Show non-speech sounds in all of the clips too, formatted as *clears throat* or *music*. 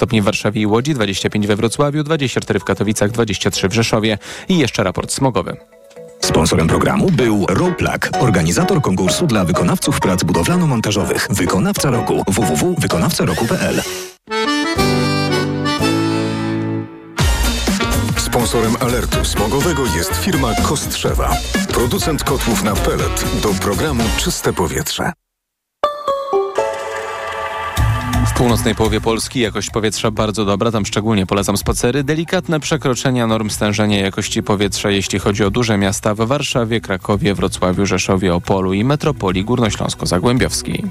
stopni w Warszawie i Łodzi, 25 we Wrocławiu, 24 w Katowicach, 23 w Rzeszowie i jeszcze raport smogowy. Sponsorem programu był Roplak, organizator konkursu dla wykonawców prac budowlano-montażowych. Wykonawca roku www.wykonawcaroku.pl Sponsorem alertu smogowego jest firma Kostrzewa. Producent kotłów na pelet do programu Czyste Powietrze. Północnej połowie Polski jakość powietrza bardzo dobra, tam szczególnie polecam spacery. Delikatne przekroczenia norm stężenia jakości powietrza, jeśli chodzi o duże miasta w Warszawie, Krakowie, Wrocławiu, Rzeszowie, Opolu i metropolii górnośląsko-zagłębiowskiej.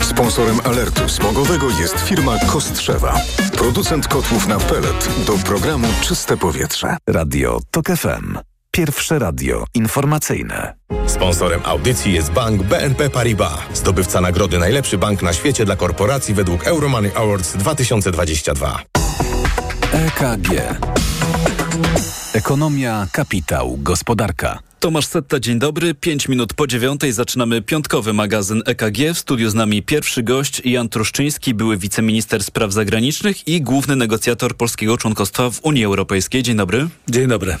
Sponsorem alertu smogowego jest firma Kostrzewa. Producent kotłów na pelet do programu Czyste Powietrze. Radio TOK FM. Pierwsze radio informacyjne. Sponsorem audycji jest bank BNP Paribas, zdobywca nagrody Najlepszy Bank na świecie dla korporacji według Euromoney Awards 2022. EKG. Ekonomia, kapitał, gospodarka. Tomasz Setta, dzień dobry. Pięć minut po dziewiątej zaczynamy piątkowy magazyn EKG. W studiu z nami pierwszy gość Jan Truszczyński, były wiceminister spraw zagranicznych i główny negocjator polskiego członkostwa w Unii Europejskiej. Dzień dobry. Dzień dobry.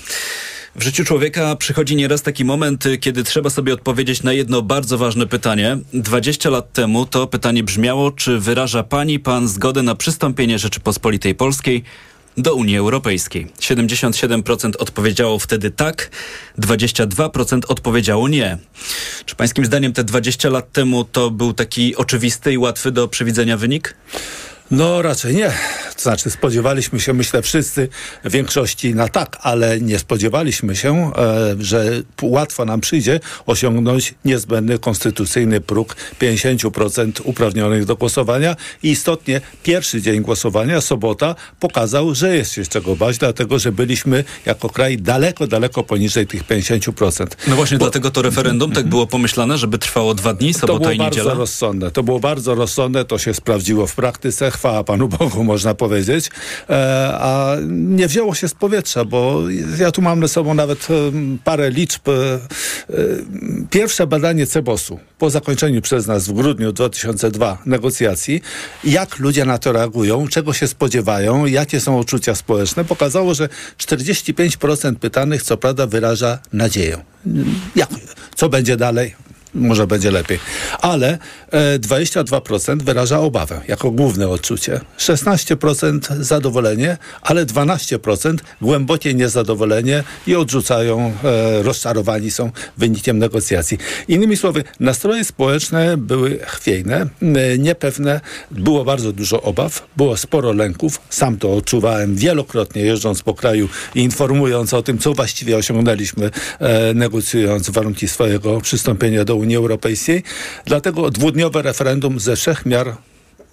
W życiu człowieka przychodzi nieraz taki moment, kiedy trzeba sobie odpowiedzieć na jedno bardzo ważne pytanie. 20 lat temu to pytanie brzmiało, czy wyraża pani pan zgodę na przystąpienie Rzeczypospolitej Polskiej do Unii Europejskiej. 77% odpowiedziało wtedy tak, 22% odpowiedziało nie. Czy pańskim zdaniem te 20 lat temu to był taki oczywisty i łatwy do przewidzenia wynik? No raczej nie. To znaczy spodziewaliśmy się, myślę wszyscy, w większości na tak, ale nie spodziewaliśmy się, e, że łatwo nam przyjdzie osiągnąć niezbędny konstytucyjny próg 50% uprawnionych do głosowania i istotnie pierwszy dzień głosowania, sobota, pokazał, że jest się z czego bać, dlatego że byliśmy jako kraj daleko, daleko poniżej tych 50%. No właśnie Bo, dlatego to referendum tak było pomyślane, żeby trwało dwa dni, sobota i niedziela? To było bardzo rozsądne. To było bardzo rozsądne, to się sprawdziło w praktyce chwała Panu Bogu, można powiedzieć, e, a nie wzięło się z powietrza, bo ja tu mam na sobą nawet e, parę liczb. E, pierwsze badanie Cebosu po zakończeniu przez nas w grudniu 2002 negocjacji, jak ludzie na to reagują, czego się spodziewają, jakie są uczucia społeczne, pokazało, że 45% pytanych co prawda wyraża nadzieję. Jak, co będzie dalej? Może będzie lepiej. Ale e, 22% wyraża obawę jako główne odczucie. 16% zadowolenie, ale 12% głębokie niezadowolenie i odrzucają, e, rozczarowani są wynikiem negocjacji. Innymi słowy, nastroje społeczne były chwiejne, e, niepewne, było bardzo dużo obaw, było sporo lęków. Sam to odczuwałem wielokrotnie jeżdżąc po kraju i informując o tym, co właściwie osiągnęliśmy, e, negocjując warunki swojego przystąpienia do Unii Europejskiej. Dlatego dwudniowe referendum ze wszech miar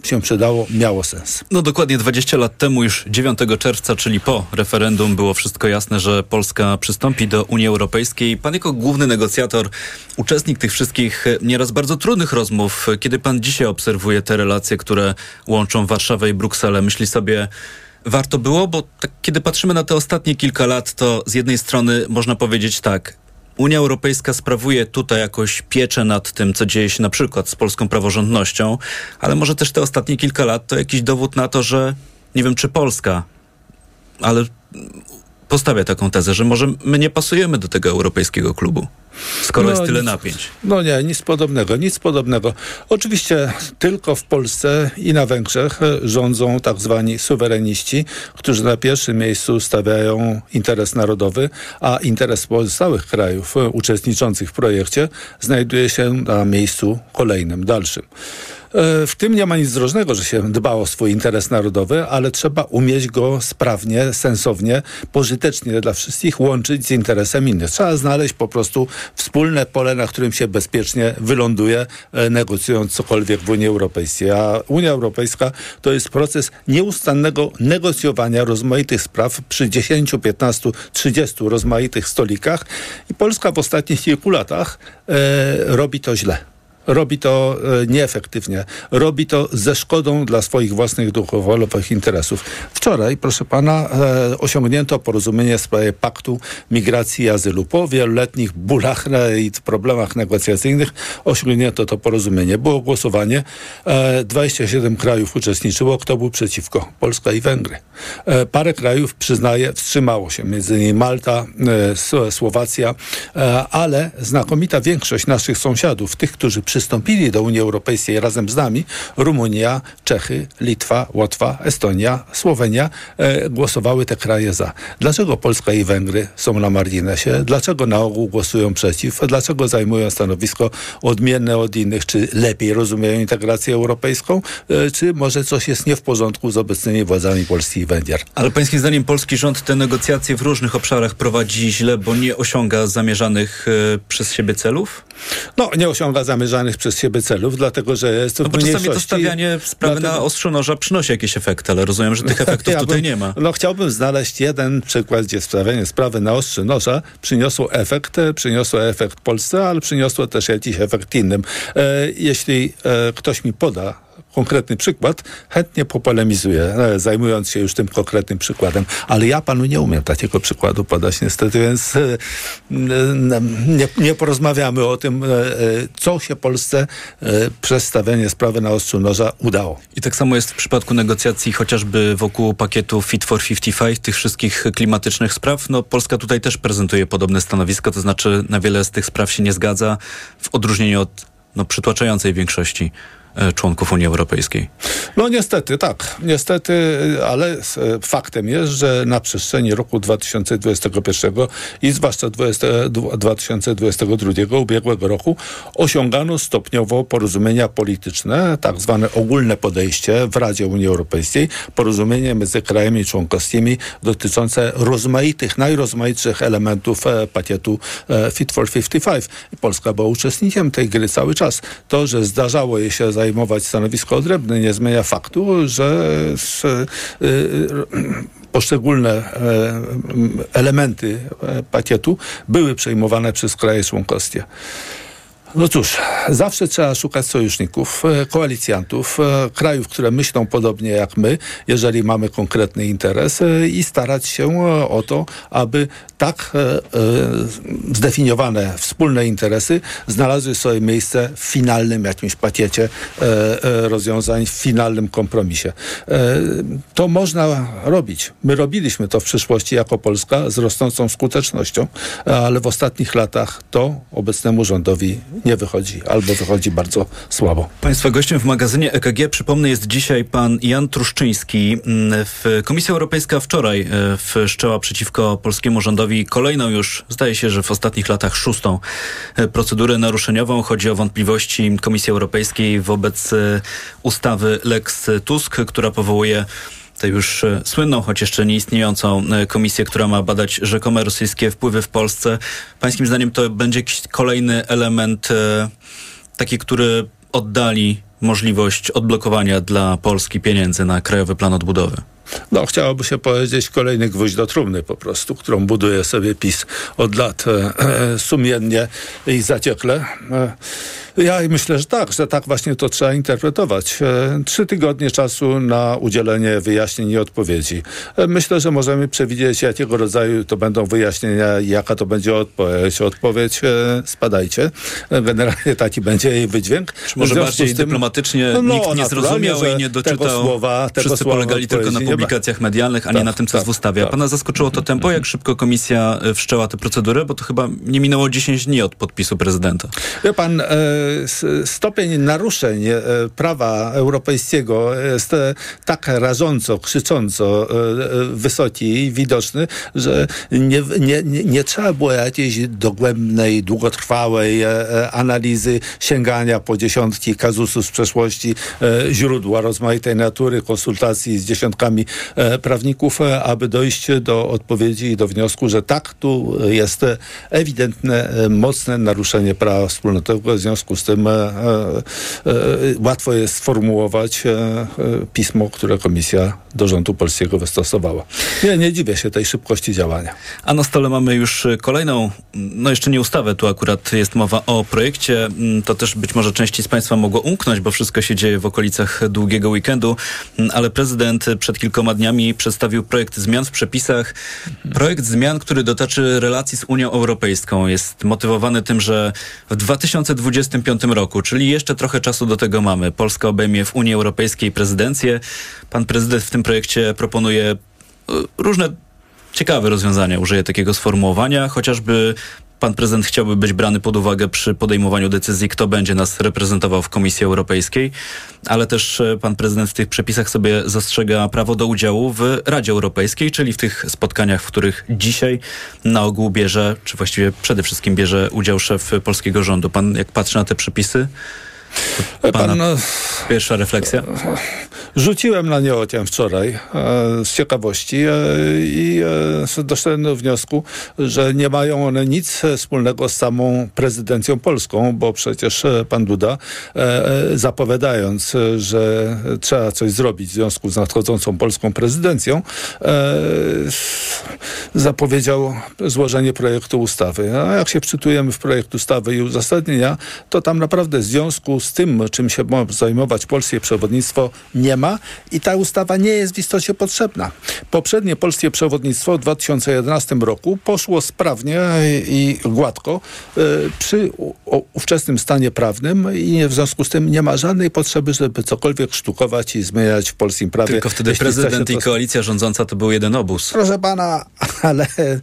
się przydało, miało sens. No dokładnie 20 lat temu, już 9 czerwca, czyli po referendum, było wszystko jasne, że Polska przystąpi do Unii Europejskiej. Pan jako główny negocjator, uczestnik tych wszystkich nieraz bardzo trudnych rozmów, kiedy pan dzisiaj obserwuje te relacje, które łączą Warszawę i Brukselę, myśli sobie, warto było, bo tak, kiedy patrzymy na te ostatnie kilka lat, to z jednej strony można powiedzieć tak, Unia Europejska sprawuje tutaj jakoś pieczę nad tym, co dzieje się na przykład z polską praworządnością, ale może też te ostatnie kilka lat to jakiś dowód na to, że nie wiem czy Polska, ale postawia taką tezę, że może my nie pasujemy do tego europejskiego klubu, skoro no, jest tyle nic, napięć. No nie, nic podobnego, nic podobnego. Oczywiście tylko w Polsce i na Węgrzech rządzą tak zwani suwereniści, którzy na pierwszym miejscu stawiają interes narodowy, a interes pozostałych krajów uczestniczących w projekcie znajduje się na miejscu kolejnym, dalszym. E, w tym nie ma nic drożnego, że się dba o swój interes narodowy, ale trzeba umieć go sprawnie, sensownie, pożytecznie dla wszystkich łączyć z interesem innych. Trzeba znaleźć po prostu wspólne pole, na którym się bezpiecznie wyląduje, e, negocjując cokolwiek w Unii Europejskiej. A Unia Europejska to jest proces nieustannego negocjowania rozmaitych spraw przy 10, 15, 30 rozmaitych stolikach i Polska w ostatnich kilku latach e, robi to źle robi to e, nieefektywnie, robi to ze szkodą dla swoich własnych duchowolowych interesów. Wczoraj, proszę pana, e, osiągnięto porozumienie w sprawie paktu migracji i azylu. Po wieloletnich bólach e, i problemach negocjacyjnych osiągnięto to porozumienie. Było głosowanie, e, 27 krajów uczestniczyło, kto był przeciwko? Polska i Węgry. E, parę krajów, przyznaję, wstrzymało się, między innymi Malta, e, Słowacja, e, ale znakomita większość naszych sąsiadów, tych, którzy przystąpili do Unii Europejskiej razem z nami, Rumunia, Czechy, Litwa, Łotwa, Estonia, Słowenia, e, głosowały te kraje za. Dlaczego Polska i Węgry są na marginesie? Dlaczego na ogół głosują przeciw? Dlaczego zajmują stanowisko odmienne od innych? Czy lepiej rozumieją integrację europejską? E, Czy może coś jest nie w porządku z obecnymi władzami Polski i Węgier? Ale pańskim zdaniem polski rząd te negocjacje w różnych obszarach prowadzi źle, bo nie osiąga zamierzanych e, przez siebie celów? No, nie osiąga zamierzanych przez siebie celów, dlatego że jest No w bo czasami to stawianie sprawy na Dlatego- ostrzu noża przynosi jakieś efekty, ale rozumiem, że tych *laughs* efektów Ja tutaj bym- nie ma. No chciałbym znaleźć jeden przykład, gdzie sprawianie sprawy na ostrze noża przyniosło efekt, e, przyniosło efekt Polsce, ale przyniosło też jakiś efekt innym. E, jeśli e, ktoś mi poda konkretny przykład, chętnie popolemizuję, e, zajmując się już tym konkretnym przykładem, ale ja panu nie umiem takiego przykładu podać niestety, więc e, nie, nie porozmawiamy o tym, e, co się Polsce przez stawianie sprawy na ostrzu noża udało. I tak samo jest w przypadku negocjacji chociażby wokół pakietu Fit for 55, tych wszystkich klimatycznych spraw. No, Polska tutaj też prezentuje podobne stanowisko, to znaczy na wiele z tych spraw się nie zgadza, w odróżnieniu od no, przytłaczającej większości członków Unii Europejskiej. No niestety, tak. Niestety, ale e, faktem jest, że na przestrzeni roku 2021 i zwłaszcza 20, 2022 ubiegłego roku osiągano stopniowo porozumienia polityczne, tak zwane ogólne podejście w Radzie Unii Europejskiej, porozumienie między krajami członkowskimi dotyczące rozmaitych, najrozmaitszych elementów e, pakietu e, Fit for 55. I Polska była uczestnikiem tej gry cały czas. To, że zdarzało jej się zajmować stanowisko odrębne, nie zmienia faktu, że s, y, y, poszczególne e, elementy e, pakietu były przejmowane przez kraje członkowskie. No cóż, zawsze trzeba szukać sojuszników, e, koalicjantów, e, krajów, które myślą podobnie jak my, jeżeli mamy konkretny interes e, i starać się o to, aby tak zdefiniowane wspólne interesy znalazły sobie miejsce w finalnym jakimś pakiecie rozwiązań, w finalnym kompromisie. To można robić. My robiliśmy to w przyszłości jako Polska z rosnącą skutecznością, ale w ostatnich latach to obecnemu rządowi nie wychodzi albo wychodzi bardzo słabo. Państwa gościem w magazynie EKG, przypomnę, jest dzisiaj pan Jan Truszczyński. Mm, Komisja Europejska wczoraj e, wszczęła przeciwko polskiemu rządowi kolejną już, zdaje się, że w ostatnich latach szóstą e, procedurę naruszeniową. Chodzi o wątpliwości Komisji Europejskiej wobec e, ustawy Lex Tusk, która powołuje tę już e, słynną, choć jeszcze nie istniejącą e, komisję, która ma badać rzekome rosyjskie wpływy w Polsce. Pańskim zdaniem to będzie jakiś kolejny element e, taki, który oddali możliwość odblokowania dla Polski pieniędzy na Krajowy Plan Odbudowy. No, chciałoby się powiedzieć kolejny gwóźdź do trumny po prostu, którą buduje sobie PiS od lat e, sumiennie i zaciekle. E, ja myślę, że tak, że tak właśnie to trzeba interpretować. E, trzy tygodnie czasu na udzielenie wyjaśnień i odpowiedzi. E, myślę, że możemy przewidzieć, jakiego rodzaju to będą wyjaśnienia jaka to będzie odpowiedź. Odpowiedź spadajcie. E, generalnie taki będzie jej wydźwięk. Czy może bardziej z tym- dyplomatycznie No, nikt nie zrozumiał i nie doczytał. Tego słowa, tego Wszyscy słowa polegali tylko na nie publikacjach medialnych, a nie Tak, na tym, co jest tak, w ustawie. A tak. pana zaskoczyło to tempo, jak szybko komisja wszczęła tę procedurę, bo to chyba nie minęło 10 dni od podpisu prezydenta. Wie pan, e, stopień naruszeń e, prawa europejskiego jest tak rażąco, krzycząco e, e, wysoki i widoczny, że nie, nie, nie, trzeba było jakiejś dogłębnej, długotrwałej analizy, sięgania po dziesiątki kazusów z przeszłości, źródła rozmaitej natury, konsultacji z dziesiątkami prawników, aby dojść do odpowiedzi i do wniosku, że tak, tu jest ewidentne, mocne naruszenie prawa wspólnotowego, w związku związku z tym e, e, łatwo jest sformułować pismo, które komisja do rządu polskiego wystosowała. Nie, nie dziwię się tej szybkości działania. A na stole mamy już kolejną, no jeszcze nie ustawę, tu akurat jest mowa o projekcie. Mm, to też być może części z Państwa mogło umknąć, bo wszystko się dzieje w okolicach długiego weekendu, mm, ale prezydent przed kilkoma dniami przedstawił projekt zmian w przepisach. Projekt zmian, który dotyczy relacji z Unią Europejską. Jest motywowany tym, że w 2025 roku, czyli jeszcze trochę czasu do tego mamy, Polska obejmie w Unii Europejskiej prezydencję. Pan prezydent w tym projekcie proponuje e, różne ciekawe rozwiązania, użyję takiego sformułowania, chociażby pan prezydent chciałby być brany pod uwagę przy podejmowaniu decyzji, kto będzie nas reprezentował w Komisji Europejskiej, ale też e, pan prezydent w tych przepisach sobie zastrzega prawo do udziału w Radzie Europejskiej, czyli w tych spotkaniach, w których dzisiaj na ogół bierze, czy właściwie przede wszystkim bierze udział szef polskiego rządu. Pan jak patrzy na te przepisy, Pana Pan, no, pierwsza refleksja? Rzuciłem na nie ociem wczoraj e, z ciekawości e, i e, doszedłem do wniosku, że nie mają one nic wspólnego z samą prezydencją polską, bo przecież e, pan Duda e, e, zapowiadając, że trzeba coś zrobić w związku z nadchodzącą polską prezydencją, zapowiedział złożenie projektu ustawy. A jak się wczytujemy w projekt ustawy i uzasadnienia, to tam naprawdę w związku z tym, czym się ma zajmować polskie przewodnictwo, nie ma i ta ustawa nie jest w istocie potrzebna. Poprzednie polskie przewodnictwo w 2011 roku poszło sprawnie i gładko e, przy ówczesnym stanie prawnym i w związku z tym nie ma żadnej potrzeby, żeby cokolwiek sztukować i zmieniać w polskim prawie. Tylko wtedy prezydent i koalicja rządząca to był jeden obóz. Proszę pana, ale... E,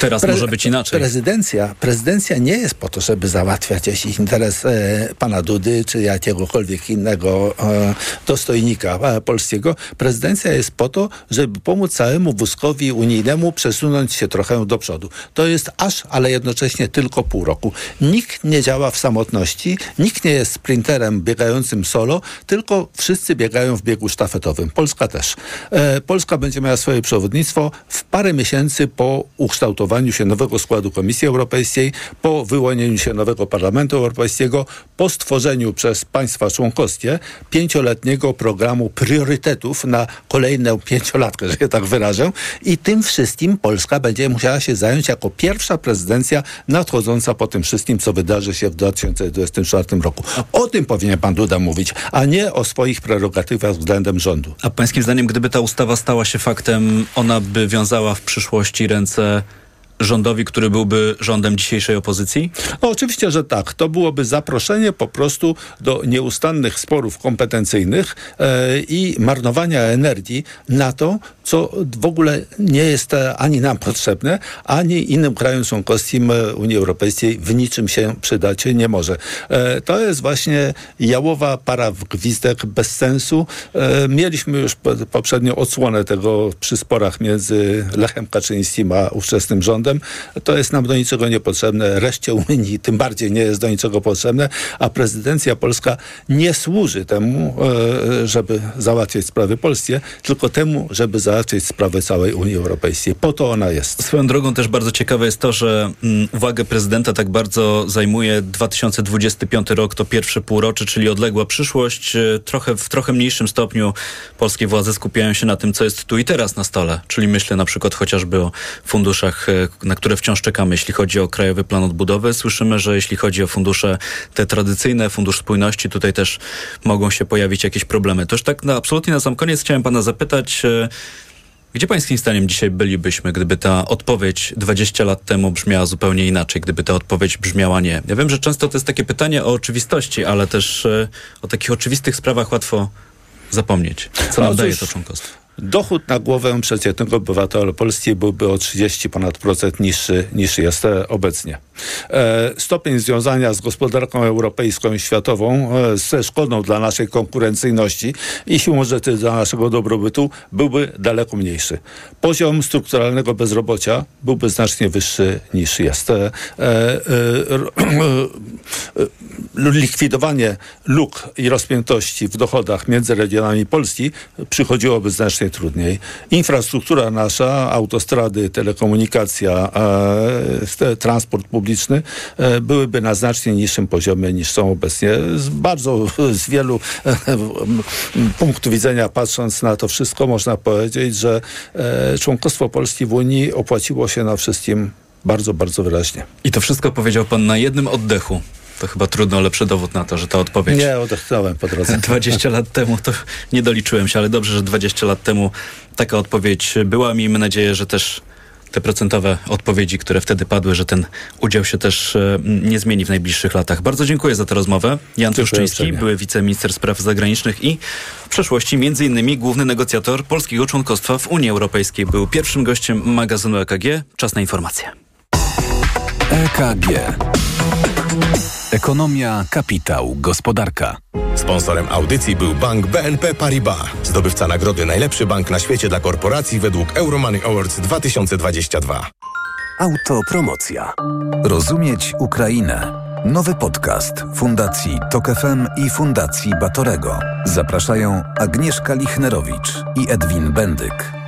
Teraz może być inaczej. Prezydencja, prezydencja nie jest po to, żeby załatwiać jakiś interes e, pana Dudy czy jakiegokolwiek innego e, dostojnika e, polskiego. Prezydencja jest po to, żeby pomóc całemu wózkowi unijnemu przesunąć się trochę do przodu. To jest aż, ale jednocześnie tylko pół roku. Nikt nie działa w samotności, nikt nie jest sprinterem biegającym solo, tylko wszyscy biegają w biegu sztafetowym. Polska też. E, Polska będzie miała swoje przewodnictwo w parę miesięcy po ukształtowaniu się nowego składu Komisji Europejskiej, po wyłonieniu się nowego Parlamentu Europejskiego, po stworzeniu przez państwa członkowskie pięcioletniego programu priorytetów na kolejną pięciolatkę, że się tak wyrażę. I tym wszystkim Polska będzie musiała się zająć jako pierwsza prezydencja nadchodząca po tym wszystkim, co wydarzy się w 2024 roku. O tym powinien pan Duda mówić, a nie o swoich prerogatywach względem rządu. A pańskim zdaniem, gdyby ta ustawa stała się faktem, ona by wiązała w przyszłości ręce rządowi, który byłby rządem dzisiejszej opozycji? No, oczywiście, że tak. To byłoby zaproszenie po prostu do nieustannych sporów kompetencyjnych e, i marnowania energii na to, co w ogóle nie jest e, ani nam potrzebne, ani innym krajom członkowskim e, Unii Europejskiej w niczym się przydać nie może. To jest właśnie jałowa para w gwizdek bez sensu. Mieliśmy już poprzednio odsłonę tego przy sporach między Lechem Kaczyńskim a ówczesnym rządem to jest nam do niczego niepotrzebne. Reszcie Unii tym bardziej nie jest do niczego potrzebne, a prezydencja polska nie służy temu, e, żeby załatwiać sprawy polskie, tylko temu, żeby załatwiać sprawy całej Unii Europejskiej. Po to ona jest. Swoją drogą też bardzo ciekawe jest to, że mm, uwagę prezydenta tak bardzo zajmuje 2025 rok, to pierwsze półrocze, czyli odległa przyszłość. E, trochę, w trochę mniejszym stopniu polskie władze skupiają się na tym, co jest tu i teraz na stole. Czyli myślę na przykład chociażby o funduszach e, na które wciąż czekamy, jeśli chodzi o Krajowy Plan Odbudowy. Słyszymy, że jeśli chodzi o fundusze te tradycyjne, Fundusz Spójności, tutaj też mogą się pojawić jakieś problemy. To już tak na, absolutnie na sam koniec chciałem pana zapytać, e, gdzie pańskim zdaniem dzisiaj bylibyśmy, gdyby ta odpowiedź 20 lat temu brzmiała zupełnie inaczej, gdyby ta odpowiedź brzmiała nie? Ja wiem, że często to jest takie pytanie o oczywistości, ale też e, o takich oczywistych sprawach łatwo zapomnieć. Co nam no, daje to członkostwo? Dochód na głowę przeciętnego obywatela Polski byłby o 30 ponad procent niższy niż jest obecnie. E, stopień związania z gospodarką europejską i światową e, ze szkodą dla naszej konkurencyjności i siłą rzeczy dla naszego dobrobytu byłby daleko mniejszy. Poziom strukturalnego bezrobocia byłby znacznie wyższy niż jest. E, likwidowanie luk i rozpiętości w dochodach między regionami Polski przychodziłoby znacznie znacznie trudniej. Infrastruktura nasza, autostrady, telekomunikacja, e, transport publiczny e, byłyby na znacznie niższym poziomie niż są obecnie. Z bardzo z wielu e, punktów widzenia patrząc na to wszystko można powiedzieć, że e, członkostwo Polski w Unii opłaciło się na wszystkim bardzo, bardzo wyraźnie. I to wszystko powiedział pan na jednym oddechu. To chyba trudno lepszy dowód na to, że ta odpowiedź. Nie, odetchnąłem po drodze. *laughs* 20 lat temu to nie doliczyłem się, ale dobrze, że 20 lat temu taka odpowiedź była. Miejmy nadzieję, że też te procentowe odpowiedzi, które wtedy padły, że ten udział się też e, nie zmieni w najbliższych latach. Bardzo dziękuję za tę rozmowę. Jan Truszczyński, były wiceminister spraw zagranicznych i w przeszłości między innymi główny negocjator polskiego członkostwa w Unii Europejskiej. Był pierwszym gościem magazynu EKG. Czas na informacje. EKG. Ekonomia, kapitał, gospodarka. Sponsorem audycji był bank BNP Paribas, zdobywca nagrody Najlepszy bank na świecie dla korporacji według Euromoney Awards 2022. Autopromocja. Rozumieć Ukrainę. Nowy podcast Fundacji Tok FM i Fundacji Batorego. Zapraszają Agnieszka Lichnerowicz i Edwin Bendyk.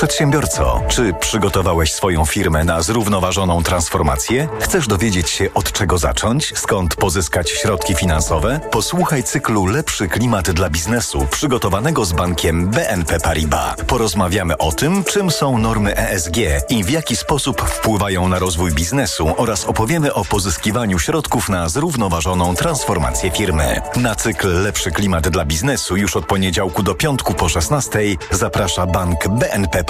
Przedsiębiorco, czy przygotowałeś swoją firmę na zrównoważoną transformację? Chcesz dowiedzieć się od czego zacząć? Skąd pozyskać środki finansowe? Posłuchaj cyklu Lepszy klimat dla biznesu przygotowanego z bankiem BNP Paribas. Porozmawiamy o tym, czym są normy ESG i w jaki sposób wpływają na rozwój biznesu oraz opowiemy o pozyskiwaniu środków na zrównoważoną transformację firmy. Na cykl Lepszy klimat dla biznesu już od poniedziałku do piątku po 16 zaprasza bank BNP Paribas.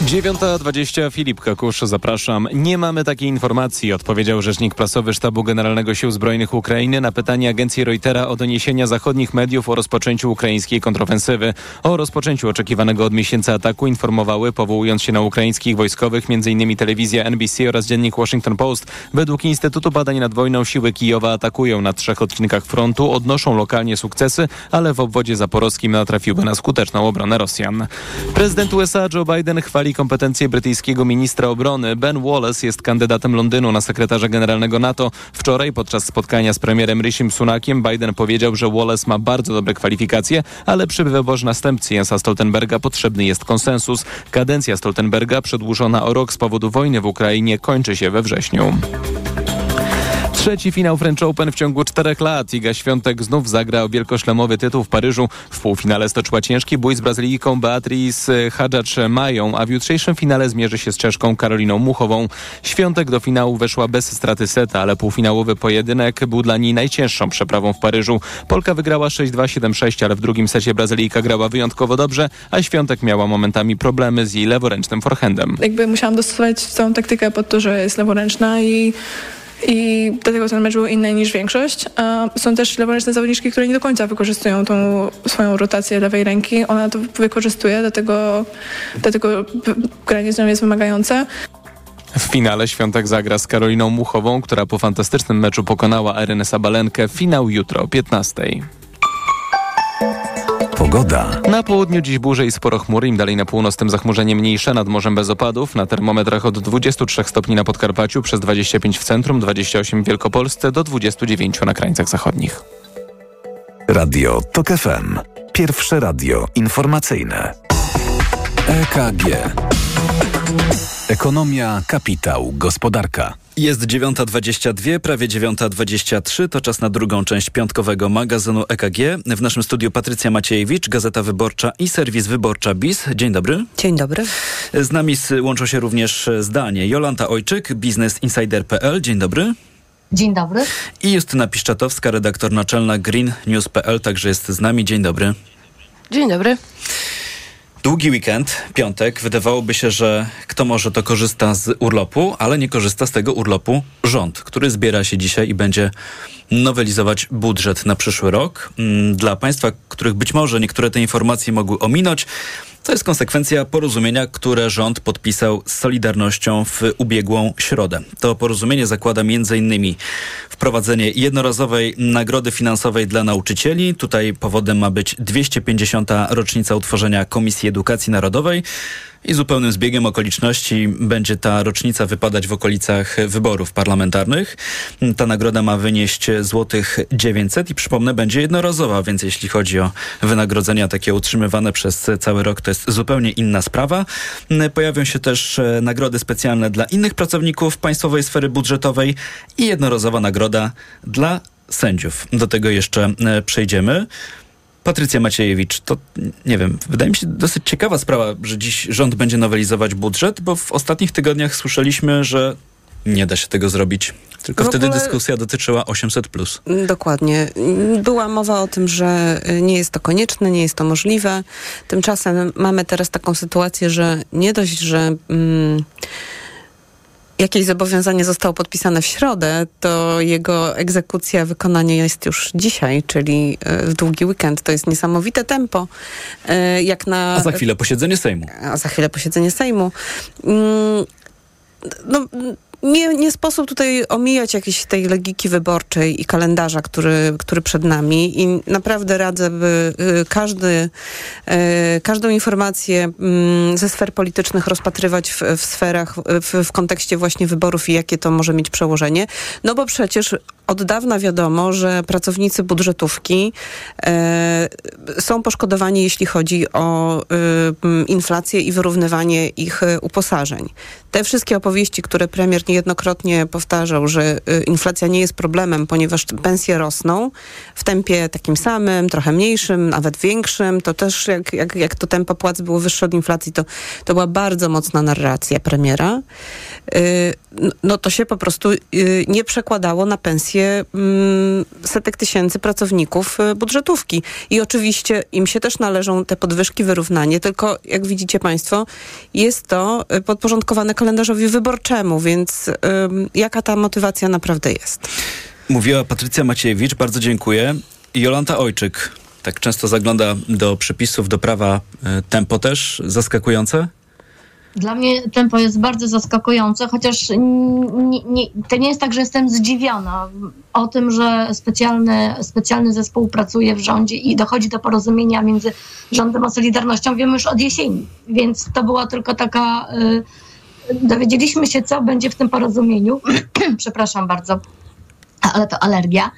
9.20 Filip Kakusz, zapraszam. Nie mamy takiej informacji, odpowiedział rzecznik prasowy Sztabu Generalnego Sił Zbrojnych Ukrainy na pytanie agencji Reutera o doniesienia zachodnich mediów o rozpoczęciu ukraińskiej kontrofensywy. O rozpoczęciu oczekiwanego od miesięcy ataku informowały, powołując się na ukraińskich wojskowych, m.in. telewizja NBC oraz dziennik Washington Post. Według Instytutu Badań nad Wojną siły Kijowa atakują na trzech odcinkach frontu, odnoszą lokalnie sukcesy, ale w obwodzie zaporowskim natrafiły na skuteczną obronę Rosjan. Prezydent USA Joe Biden chwali kompetencje brytyjskiego ministra obrony. Ben Wallace jest kandydatem Londynu na sekretarza generalnego NATO. Wczoraj podczas spotkania z premierem Rishim Sunakiem Biden powiedział, że Wallace ma bardzo dobre kwalifikacje, ale przy wyborze następcy Jensa Stoltenberga potrzebny jest konsensus. Kadencja Stoltenberga przedłużona o rok z powodu wojny w Ukrainie kończy się we wrześniu. Trzeci finał French Open w ciągu czterech lat. Iga Świątek znów zagra o wielkoszlemowy tytuł w Paryżu. W półfinale stoczyła ciężki bój z Brazylijką Beatriz Hadżacz-Mają, a w jutrzejszym finale zmierzy się z Czeszką Karoliną Muchową. Świątek do finału weszła bez straty seta, ale półfinałowy pojedynek był dla niej najcięższą przeprawą w Paryżu. Polka wygrała 6-2, 7-6, ale w drugim secie Brazylijka grała wyjątkowo dobrze, a Świątek miała momentami problemy z jej leworęcznym forehandem. Jakby musiałam dostosować całą taktykę pod to, że jest leworęczna i i dlatego ten mecz był inny niż większość. Są też leworęczne zawodniczki, które nie do końca wykorzystują tą swoją rotację lewej ręki. Ona to wykorzystuje, dlatego, dlatego granie z nią jest wymagające. W finale Świątek zagra z Karoliną Muchową, która po fantastycznym meczu pokonała Erenę Sabalenkę. Finał jutro o 15. Pogoda. Na południu dziś burze i sporo chmury, im dalej na północ tym zachmurzenie mniejsze, nad morzem bez opadów. Na termometrach od 23 stopni na Podkarpaciu, przez 25 w centrum, 28 w Wielkopolsce, do 29 na krańcach zachodnich. Radio TOK FM. Pierwsze radio informacyjne. EKG. Ekonomia, kapitał, gospodarka. Jest 9.22, prawie 9.23. To czas na drugą część piątkowego magazynu EKG. W naszym studiu Patrycja Maciejewicz, Gazeta Wyborcza i serwis Wyborcza BIS. Dzień dobry. Dzień dobry. Z nami łączą się również zdanie Jolanta Ojczyk, biznesinsider.pl. Dzień dobry. Dzień dobry. I Justyna Piszczatowska, redaktor naczelna Green News.pl, także jest z nami. Dzień dobry. Dzień dobry. Długi weekend, piątek. Wydawałoby się, że kto może to korzysta z urlopu, ale nie korzysta z tego urlopu rząd, który zbiera się dzisiaj i będzie nowelizować budżet na przyszły rok. Mm, dla Państwa, których być może niektóre te informacje mogły ominąć, to jest konsekwencja porozumienia, które rząd podpisał z Solidarnością w ubiegłą środę. To porozumienie zakłada m.in. wprowadzenie jednorazowej nagrody finansowej dla nauczycieli. Tutaj powodem ma być 250. rocznica utworzenia Komisji Edukacji Narodowej. I zupełnym zbiegiem okoliczności będzie ta rocznica wypadać w okolicach wyborów parlamentarnych. Ta nagroda ma wynieść złotych 900 i przypomnę, będzie jednorazowa, więc jeśli chodzi o wynagrodzenia takie utrzymywane przez cały rok, to jest zupełnie inna sprawa. Pojawią się też e, nagrody specjalne dla innych pracowników państwowej sfery budżetowej i jednorazowa nagroda dla sędziów. Do tego jeszcze e, przejdziemy. Patrycja Maciejewicz, to nie wiem, wydaje mi się dosyć ciekawa sprawa, że dziś rząd będzie nowelizować budżet, bo w ostatnich tygodniach słyszeliśmy, że nie da się tego zrobić. Tylko wtedy dyskusja dotyczyła 800. Plus. Dokładnie. Była mowa o tym, że nie jest to konieczne, nie jest to możliwe. Tymczasem mamy teraz taką sytuację, że nie dość, że. Mm, jakieś zobowiązanie zostało podpisane w środę, to jego egzekucja, wykonanie jest już dzisiaj, czyli e, w długi weekend. To jest niesamowite tempo. E, jak na... A za chwilę posiedzenie Sejmu. A za chwilę posiedzenie Sejmu. Mm, no, nie, nie sposób tutaj omijać jakiejś tej logiki wyborczej i kalendarza, który, który przed nami i naprawdę radzę, by y, każdy, y, każdą informację mm, ze sfer politycznych rozpatrywać w, w sferach, w, w kontekście właśnie wyborów i jakie to może mieć przełożenie. No bo przecież od dawna wiadomo, że pracownicy budżetówki e, są poszkodowani, jeśli chodzi o y, inflację i wyrównywanie ich uposażeń. Te wszystkie opowieści, które premier niejednokrotnie powtarzał, że y, inflacja nie jest problemem, ponieważ pensje rosną w tempie takim samym, trochę mniejszym, nawet większym, to też jak, jak, jak to tempo płac było wyższe od inflacji, to, to była bardzo mocna narracja premiera. Y, no to się po prostu y, nie przekładało na pensje mm, setek tysięcy pracowników budżetówki. I oczywiście im się też należą te podwyżki, wyrównanie, tylko jak widzicie Państwo, jest to podporządkowane kalendarzowi wyborczemu, więc jaka ta motywacja naprawdę jest. Mówiła Patrycja Maciejewicz, bardzo dziękuję. Jolanta Ojczyk, tak często zagląda do przepisów, do prawa. E, tempo też zaskakujące? Dla mnie tempo jest bardzo zaskakujące, chociaż nie, nie, to nie jest tak, że jestem zdziwiona o tym, że specjalny, specjalny zespół pracuje w rządzie i dochodzi do porozumienia między rządem a Solidarnością. Wiemy już od jesieni, więc to była tylko taka. Y, dowiedzieliśmy się, co będzie w tym porozumieniu. *clears throat* Przepraszam bardzo, ale to alergia.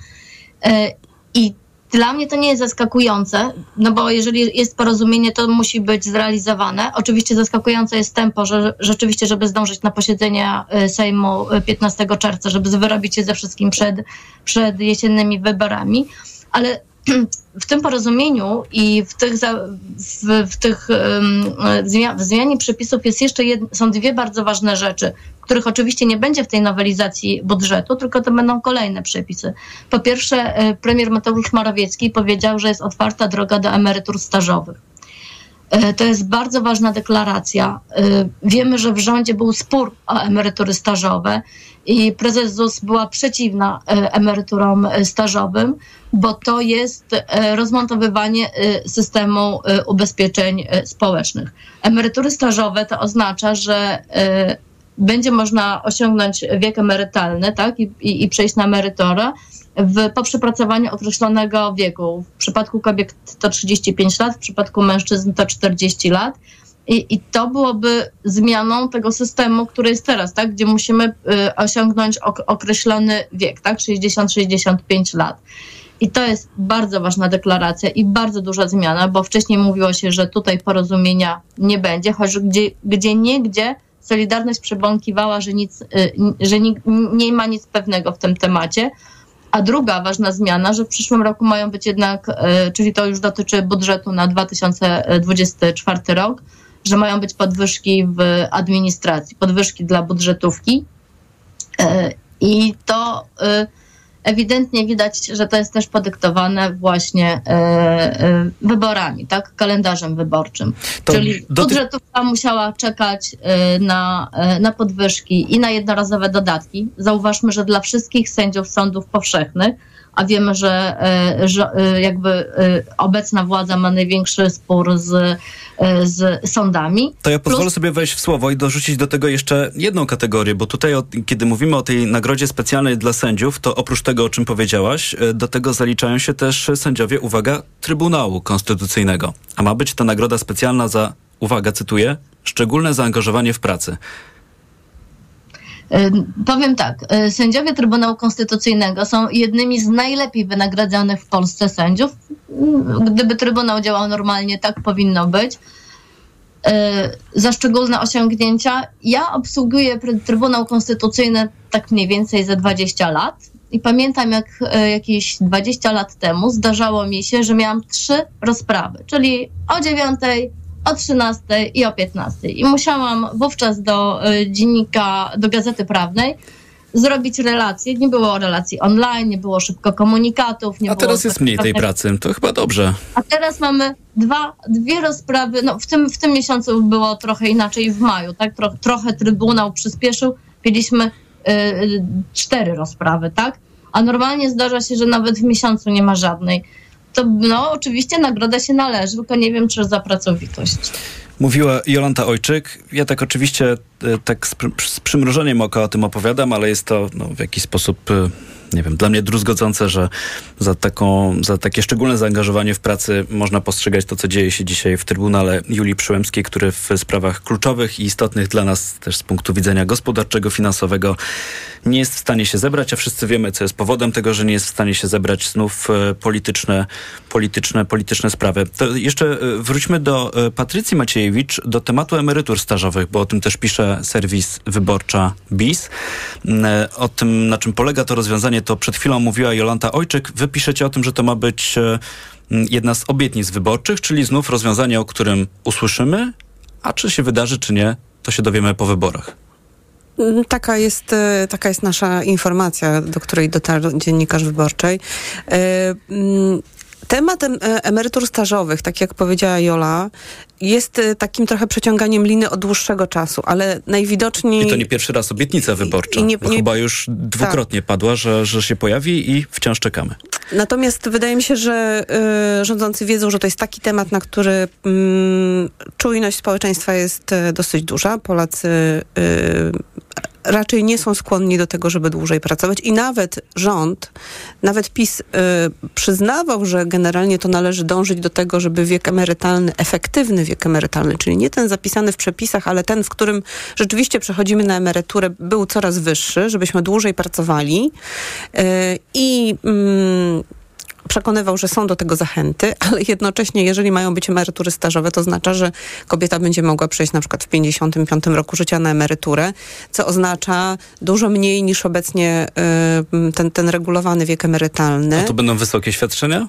E, I dla mnie to nie jest zaskakujące, no bo jeżeli jest porozumienie, to musi być zrealizowane. Oczywiście zaskakujące jest tempo, że rzeczywiście, żeby zdążyć na posiedzenie e, Sejmu 15 e, czerwca, żeby wyrobić się ze wszystkim przed, przed jesiennymi wyborami, ale *clears throat* w tym porozumieniu i w tych, w, w tych w zmianie przepisów jest jeszcze jed, są dwie bardzo ważne rzeczy, których oczywiście nie będzie w tej nowelizacji budżetu, tylko to będą kolejne przepisy. Po pierwsze, e, premier Mateusz Morawiecki powiedział, że jest otwarta droga do emerytur stażowych. E, to jest bardzo ważna deklaracja. E, wiemy, że w rządzie był spór o emerytury stażowe i prezes ZUS była przeciwna emeryturom stażowym bo to jest e, rozmontowywanie e, systemu e, ubezpieczeń społecznych. Emerytury stażowe to oznacza, że będzie można osiągnąć wiek emerytalny tak, i, i, i przejść na emeryturę w, po przepracowaniu określonego wieku. W przypadku kobiet to 35 lat, w przypadku mężczyzn to 40 lat. I, I, to byłoby zmianą tego systemu, który jest teraz, tak? gdzie musimy y, osiągnąć ok określony wiek, tak? 60-65 lat. I to jest bardzo ważna deklaracja i bardzo duża zmiana, bo wcześniej mówiło się, że tutaj porozumienia nie będzie, choć gdzie, gdzie niegdzie Solidarność przebąkiwała, że, nic, y, że nie, nie ma nic pewnego w tym temacie. A druga ważna zmiana, że w przyszłym roku mają być jednak, y, czyli to już dotyczy budżetu na 2024 rok, że mają być podwyżki w administracji, podwyżki dla budżetówki. Y, I to ewidentnie widać, że to jest też podyktowane właśnie e, e, wyborami, tak? Kalendarzem wyborczym. To Czyli do tych- budżetówka musiała czekać e, na, na podwyżki i na jednorazowe dodatki. Zauważmy, że dla wszystkich sędziów sądów powszechnych, a wiemy, że, e, że e, jakby e, obecna władza ma największy spór z, z sądami. To ja pozwolę Plus- sobie wejść w słowo i dorzucić do tego jeszcze jedną kategorię, bo tutaj, kiedy mówimy o tej nagrodzie specjalnej dla sędziów, to oprócz tego, o czym powiedziałaś, do tego zaliczają się też sędziowie, uwaga, Trybunału Konstytucyjnego. A ma być ta nagroda specjalna za, uwaga, cytuję, szczególne zaangażowanie w pracy. Powiem tak, y, sędziowie Trybunału Konstytucyjnego są jednymi z najlepiej wynagradzanych w Polsce sędziów. Mm, Gdyby Trybunał działał normalnie, tak powinno być. Y, Za szczególne osiągnięcia. Ja obsługuję Trybunał Konstytucyjny tak mniej więcej za 20 lat. I pamiętam, jak y, jakieś 20 lat temu zdarzało mi się, że miałam trzy rozprawy, czyli o 9, o 13 i o 15. I musiałam wówczas do y, dziennika, do gazety prawnej zrobić relacje. Nie było relacji online, nie było szybko komunikatów. Nie A teraz jest mniej tej pracy, to chyba dobrze. A teraz mamy dwa, dwie rozprawy. No, w, tym, w tym miesiącu było trochę inaczej w maju, tak? Tro, trochę Trybunał przyspieszył. Mieliśmy y, cztery rozprawy, tak? A normalnie zdarza się, że nawet w miesiącu nie ma żadnej. To no, oczywiście nagroda się należy, tylko nie wiem, czy za pracowitość. Mówiła Jolanta Ojczyk. Ja tak oczywiście e, tak z, z przymrużeniem oka o tym opowiadam, ale jest to no, w jakiś sposób, e, nie wiem, dla mnie druzgodzące, że za, taką, za takie szczególne zaangażowanie w pracy można postrzegać to, co dzieje się dzisiaj w Trybunale Julii Przyłębskiej, który w sprawach kluczowych i istotnych dla nas też z punktu widzenia gospodarczego, finansowego nie jest w stanie się zebrać, a wszyscy wiemy, co jest powodem tego, że nie jest w stanie się zebrać znów e, polityczne, polityczne, polityczne sprawy. To jeszcze e, wróćmy do e, Patrycji Maciejewicz, do tematu emerytur stażowych, bo o tym też pisze serwis Wyborcza BIS. Mm, O tym, na czym polega to rozwiązanie, to przed chwilą mówiła Jolanta Ojczyk. Wy piszecie o tym, że to ma być e, jedna z obietnic wyborczych, czyli znów rozwiązanie, o którym usłyszymy, a czy się wydarzy, czy nie, to się dowiemy po wyborach. Mm, Taka jest, e, taka jest nasza informacja, do której dotarł dziennikarz wyborczej. Temat em- e, emerytur stażowych, tak jak powiedziała Jola, jest e, takim trochę przeciąganiem liny od dłuższego czasu, ale najwidoczniej... I to nie pierwszy raz obietnica wyborcza. i nie- bo nie- Chyba już dwukrotnie padła, że, że się pojawi i wciąż czekamy. Natomiast wydaje mi się, że y, rządzący wiedzą, że to jest taki temat, na który mm, czujność społeczeństwa jest y, dosyć duża. Polacy y, raczej nie są skłonni do tego, żeby dłużej pracować. I nawet rząd, nawet PiS y, przyznawał, że generalnie to należy dążyć do tego, żeby wiek emerytalny, efektywny wiek emerytalny, czyli nie ten zapisany w przepisach, ale ten, w którym rzeczywiście przechodzimy na emeryturę, był coraz wyższy, żebyśmy dłużej pracowali. Y, i mm, przekonywał, że są do tego zachęty, *laughs* ale jednocześnie, jeżeli mają być emerytury stażowe, to oznacza, że kobieta będzie mogła przejść na przykład w 55 roku życia na emeryturę, co oznacza dużo mniej niż obecnie y, ten, ten regulowany wiek emerytalny. A to będą wysokie świadczenia?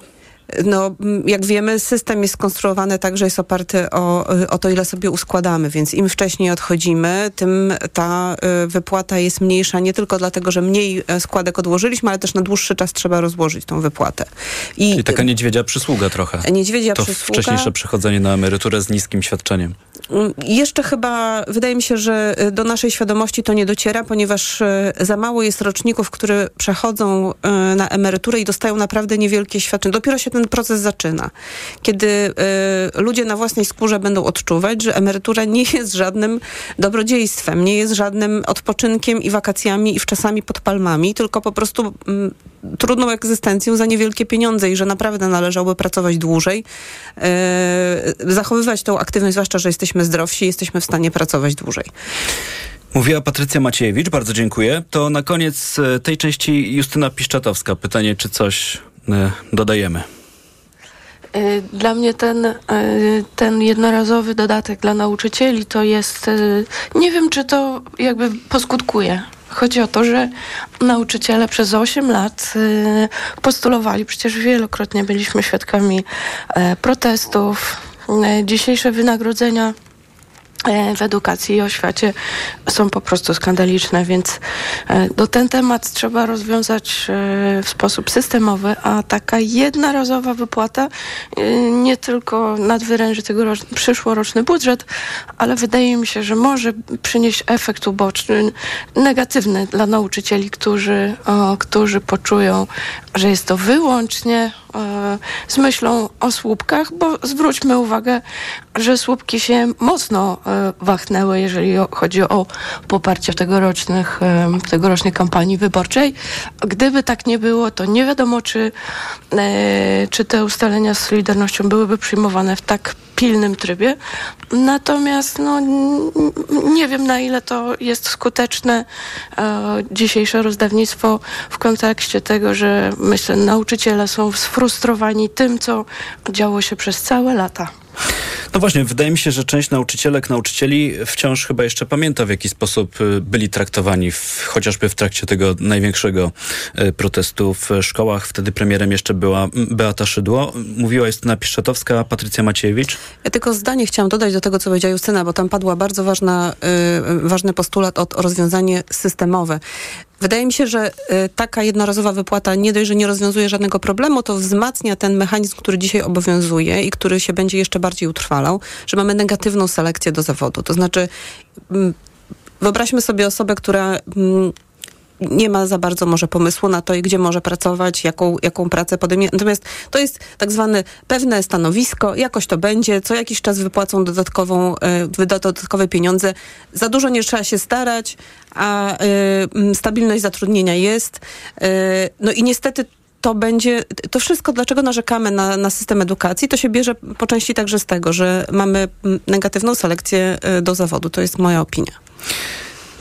No, jak wiemy, system jest skonstruowany tak, że jest oparty o, y, o to, ile sobie uskładamy, więc im wcześniej odchodzimy, tym ta y, wypłata jest mniejsza, nie tylko dlatego, że mniej e, składek odłożyliśmy, ale też na dłuższy czas trzeba rozłożyć tą wypłatę. I Czyli taka niedźwiedzia przysługa trochę. Niedźwiedzia to przysługa. wcześniejsze przechodzenie na emeryturę z niskim świadczeniem. Mm, Jeszcze chyba, wydaje mi się, że y, do naszej świadomości to nie dociera, ponieważ y, za mało jest roczników, które przechodzą y, na emeryturę i dostają naprawdę niewielkie świadczenie. Dopiero się ten proces zaczyna. Kiedy ludzie na własnej skórze będą odczuwać, że emerytura nie jest żadnym dobrodziejstwem, nie jest żadnym odpoczynkiem i wakacjami i wczasami pod palmami, tylko po prostu mm, trudną egzystencją za niewielkie pieniądze i że naprawdę należałoby pracować dłużej, zachowywać tą aktywność, zwłaszcza, że jesteśmy zdrowsi, jesteśmy w stanie pracować dłużej. Mówiła Patrycja Maciejewicz, bardzo dziękuję. To na koniec e, tej części Justyna Piszczatowska. Pytanie, czy coś e, dodajemy? Y, Dla mnie ten, ten jednorazowy dodatek dla nauczycieli to jest, nie wiem czy to jakby poskutkuje. Chodzi o to, że nauczyciele przez 8 lat postulowali, przecież wielokrotnie byliśmy świadkami e, protestów, e, dzisiejsze wynagrodzenia w edukacji i oświacie są po prostu skandaliczne, więc no, ten temat trzeba rozwiązać w sposób systemowy, a taka jednorazowa wypłata nie tylko nadwyręży tegoroczny, przyszłoroczny budżet, ale wydaje mi się, że może przynieść efekt uboczny, negatywny dla nauczycieli, którzy, o, którzy poczują, że jest to wyłącznie e, z myślą o słupkach, bo zwróćmy uwagę, że słupki się mocno e, wachnęły, jeżeli chodzi o poparcie tegorocznych, e, tegorocznej kampanii wyborczej. Gdyby tak nie było, to nie wiadomo, czy, czy te ustalenia z Solidarnością byłyby przyjmowane w tak pilnym trybie. Natomiast no, nie wiem, na ile to jest skuteczne dzisiejsze rozdawnictwo w kontekście tego, że myślę, nauczyciele są sfrustrowani tym, co działo się przez całe lata. No właśnie, wydaje mi się, że część nauczycielek, nauczycieli wciąż chyba jeszcze pamięta, w jaki sposób y, byli traktowani, w, chociażby w trakcie tego największego y, protestu w szkołach. Wtedy premierem jeszcze była Beata Szydło. Mówiła Justyna Piszczatowska, Patrycja Maciejewicz. Ja tylko zdanie chciałam dodać do tego, co powiedziała Justyna, bo tam padła bardzo ważna, y, ważny postulat o, o rozwiązanie systemowe. Wydaje mi się, że y, taka jednorazowa wypłata nie dość, że nie rozwiązuje żadnego problemu, to wzmacnia ten mechanizm, który dzisiaj obowiązuje i który się będzie jeszcze bardziej utrwalał, że mamy negatywną selekcję do zawodu. To znaczy, mm, wyobraźmy sobie osobę, która mm, nie ma za bardzo może pomysłu na to, gdzie może pracować, jaką, jaką pracę podejmie. Natomiast to jest tak zwane pewne stanowisko, jakoś to będzie, co jakiś czas wypłacą dodatkową, y, dodatkowe pieniądze. Za dużo nie trzeba się starać, a y, stabilność zatrudnienia jest. Y, no i niestety to będzie, to wszystko, dlaczego narzekamy na, na system edukacji, to się bierze po części także z tego, że mamy negatywną selekcję do zawodu. To jest moja opinia.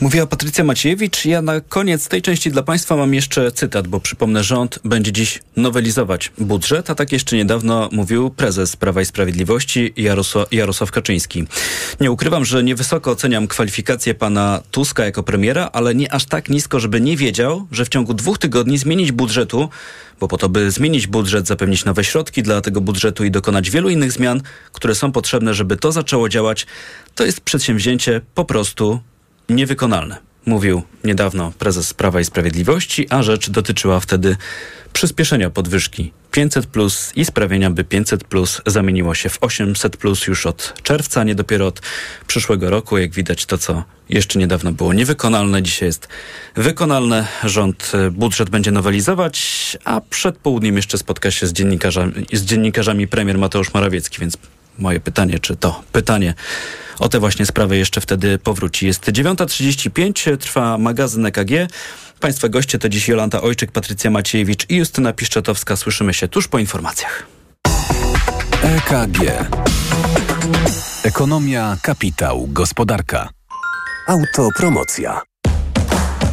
Mówiła Patrycja Maciejewicz. Ja na koniec tej części dla Państwa mam jeszcze cytat, bo przypomnę, rząd będzie dziś nowelizować budżet, a tak jeszcze niedawno mówił prezes Prawa i Sprawiedliwości Jarosław, Jarosław Kaczyński. Nie ukrywam, że niewysoko oceniam kwalifikacje pana Tuska jako premiera, ale nie aż tak nisko, żeby nie wiedział, że w ciągu dwóch tygodni zmienić budżetu, bo po to, by zmienić budżet, zapewnić nowe środki dla tego budżetu i dokonać wielu innych zmian, które są potrzebne, żeby to zaczęło działać, to jest przedsięwzięcie po prostu niewykonalne. Mówił niedawno prezes Prawa i Sprawiedliwości, a rzecz dotyczyła wtedy przyspieszenia podwyżki 500 plus i sprawienia, by 500 plus zamieniło się w 800 plus już od czerwca, nie dopiero od przyszłego roku. Jak widać, to co jeszcze niedawno było niewykonalne, dzisiaj jest wykonalne. Rząd e, budżet będzie nowelizować, a przed południem jeszcze spotka się z dziennikarzami, z dziennikarzami premier Mateusz Morawiecki, więc moje pytanie, czy to pytanie o te właśnie sprawy jeszcze wtedy powróci. Jest 9.35, trwa magazyn EKG. Państwa goście to dziś Jolanta Ojczyk, Patrycja Maciejewicz i Justyna Piszczatowska. Słyszymy się tuż po informacjach. EKG. Ekonomia, kapitał, gospodarka. Autopromocja.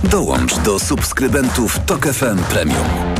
Dołącz do subskrybentów Tok FM Premium.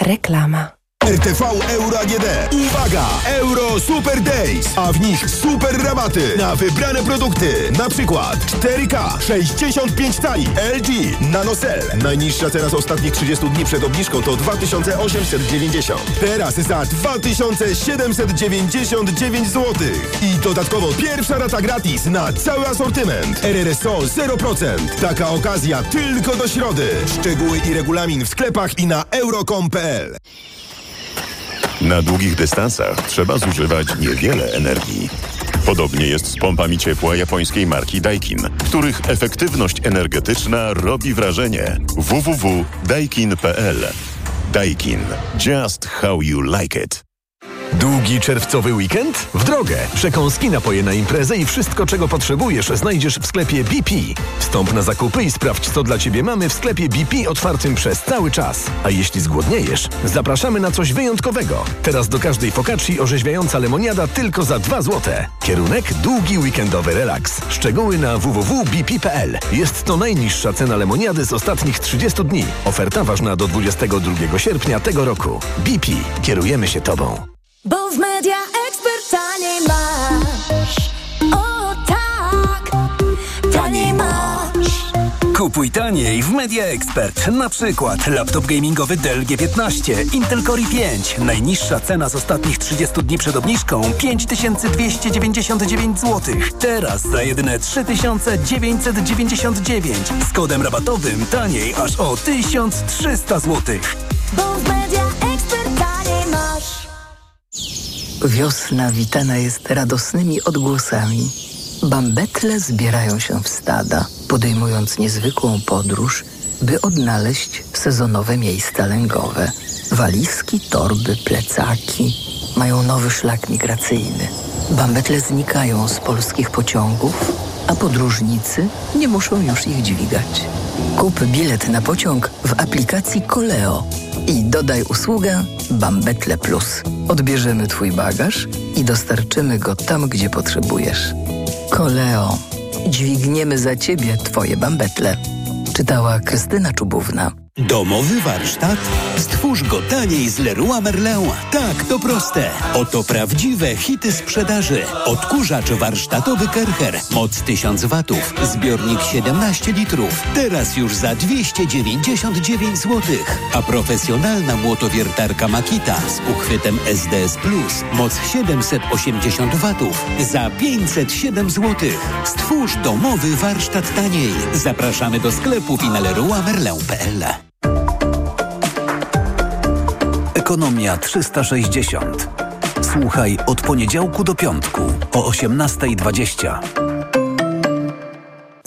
Reklama. RTV Euro AGD. Uwaga! Euro Super Days, a w nich super rabaty na wybrane produkty. Na przykład 4K 65 cali LG NanoCell. Najniższa teraz ostatnich 30 dni przed obniżką to 2890. Teraz za 2799 zł. I dodatkowo pierwsza rata gratis na cały asortyment. RRSO 0%. Taka okazja tylko do środy. Szczegóły i regulamin w sklepach i na euro.com.pl. Na długich dystansach trzeba zużywać niewiele energii. Podobnie jest z pompami ciepła japońskiej marki Daikin, których efektywność energetyczna robi wrażenie. www.daikin.pl Daikin. Just how you like it. Długi czerwcowy weekend? W drogę! Przekąski, napoje na imprezę i wszystko, czego potrzebujesz, znajdziesz w sklepie BP. Wstąp na zakupy i sprawdź, co dla Ciebie mamy w sklepie BP otwartym przez cały czas. A jeśli zgłodniejesz, zapraszamy na coś wyjątkowego. Teraz do każdej focacci orzeźwiająca lemoniada tylko za 2 złote. Kierunek długi weekendowy relaks. Szczegóły na www.bp.pl. Jest to najniższa cena lemoniady z ostatnich 30 dni. Oferta ważna do 22 sierpnia tego roku. BP. Kierujemy się Tobą. Bo w media ekspert taniej masz. O tak, taniej masz. Kupuj taniej w Media Expert. Na przykład laptop gamingowy Dell G15, Intel Core i5. Najniższa cena z ostatnich 30 dni przed obniżką 5299 zł. Teraz za jedyne 3999. Z kodem rabatowym taniej aż o 1300 zł. Bo w media. Wiosna witana jest radosnymi odgłosami. Bambetle zbierają się w stada, podejmując niezwykłą podróż, by odnaleźć sezonowe miejsca lęgowe. Walizki, torby, plecaki mają nowy szlak migracyjny. Bambetle znikają z polskich pociągów, a podróżnicy nie muszą już ich dźwigać. Kup bilet na pociąg w aplikacji Koleo i dodaj usługę Bambetle Plus. Odbierzemy Twój bagaż i dostarczymy go tam, gdzie potrzebujesz. Koleo. Dźwigniemy za Ciebie Twoje bambetle. Czytała Krystyna Czubówna. Domowy warsztat? Stwórz go taniej z Leroy Merlin. Tak, to proste. Oto prawdziwe hity sprzedaży. Odkurzacz warsztatowy Kercher. Moc 1000 watów. Zbiornik 17 litrów. Teraz już za 299 zł. A profesjonalna młotowiertarka Makita z uchwytem SDS Plus. Moc 780 watów. Za 507 zł. Stwórz domowy warsztat taniej. Zapraszamy do sklepów i na leroymerlin.pl. Ekonomia 360. Słuchaj od poniedziałku do piątku o 18.20.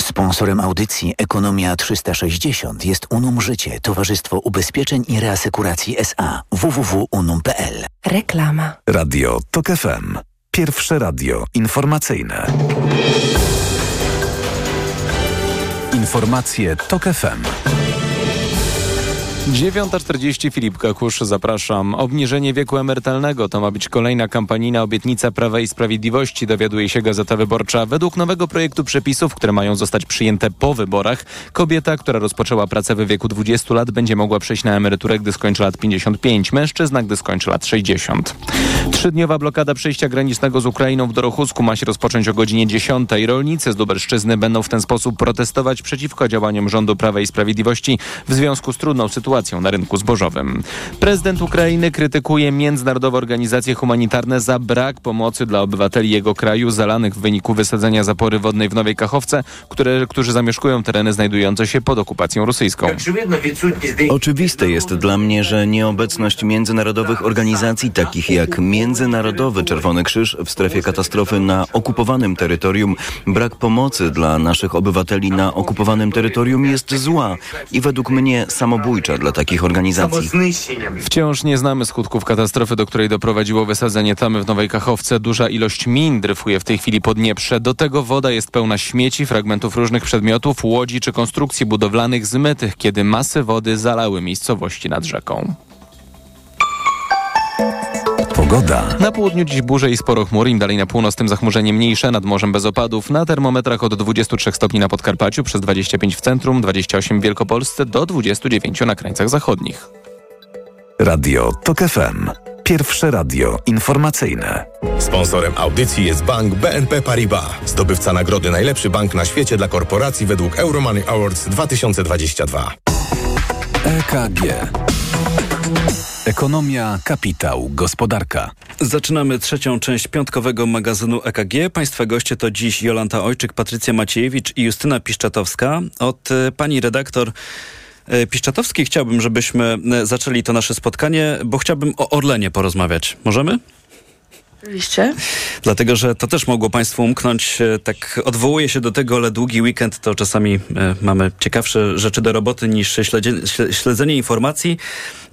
Sponsorem audycji Ekonomia 360 jest Unum Życie, Towarzystwo Ubezpieczeń i Reasekuracji SA www.unum.pl. Reklama. Radio TOK FM. Pierwsze radio informacyjne. Informacje TOK FM. 9.40 Filip Kakusz, zapraszam. Obniżenie wieku emerytalnego to ma być kolejna kampanijna obietnica Prawa i Sprawiedliwości, dowiaduje się Gazeta Wyborcza. Według nowego projektu przepisów, które mają zostać przyjęte po wyborach, kobieta, która rozpoczęła pracę w wieku 20 lat, będzie mogła przejść na emeryturę, gdy skończy lat 55, mężczyzna, gdy skończy lat 60. Trzydniowa blokada przejścia granicznego z Ukrainą w Dorochusku ma się rozpocząć o godzinie 10. Rolnicy z Lubelszczyzny będą w ten sposób protestować przeciwko działaniom rządu Prawa i Sprawiedliwości w związku z trudną sytuacją na rynku zbożowym. Prezydent Ukrainy krytykuje międzynarodowe organizacje humanitarne za brak pomocy dla obywateli jego kraju zalanych w wyniku wysadzenia zapory wodnej w Nowej Kachowce, które, którzy zamieszkują tereny znajdujące się pod okupacją rosyjską. Oczywiste jest dla mnie, że nieobecność międzynarodowych organizacji takich jak Międzynarodowy Czerwony Krzyż w strefie katastrofy na okupowanym terytorium, brak pomocy dla naszych obywateli na okupowanym terytorium jest zła i według mnie samobójcza dla takich organizacji. Wciąż nie znamy skutków katastrofy, do której doprowadziło wysadzenie tamy w Nowej Kachowce. Duża ilość min dryfuje w tej chwili pod Dnieprze. Do tego woda jest pełna śmieci, fragmentów różnych przedmiotów, łodzi czy konstrukcji budowlanych zmytych, kiedy masy wody zalały miejscowości nad rzeką. Pogoda. Na południu dziś burze i sporo chmur, im dalej na północ, tym zachmurzenie mniejsze, nad morzem bez opadów. Na termometrach od 23 stopni na Podkarpaciu, przez 25 w centrum, 28 w Wielkopolsce, do 29 na krańcach zachodnich. Radio TOK FM. Pierwsze radio informacyjne. Sponsorem audycji jest bank BNP Paribas, zdobywca nagrody Najlepszy Bank na świecie dla korporacji według Euromoney Awards 2022. EKG. Ekonomia, kapitał, gospodarka. Zaczynamy trzecią część piątkowego magazynu EKG. Państwa goście to dziś Jolanta Ojczyk, Patrycja Maciejewicz i Justyna Piszczatowska. Od e, pani redaktor e, Piszczatowskiej chciałbym, żebyśmy e, zaczęli to nasze spotkanie, bo chciałbym o Orlenie porozmawiać. Możemy? Oczywiście. Dlatego, że to też mogło Państwu umknąć. E, Tak odwołuję się do tego, ale długi weekend to czasami e, mamy ciekawsze rzeczy do roboty niż śledzenie informacji.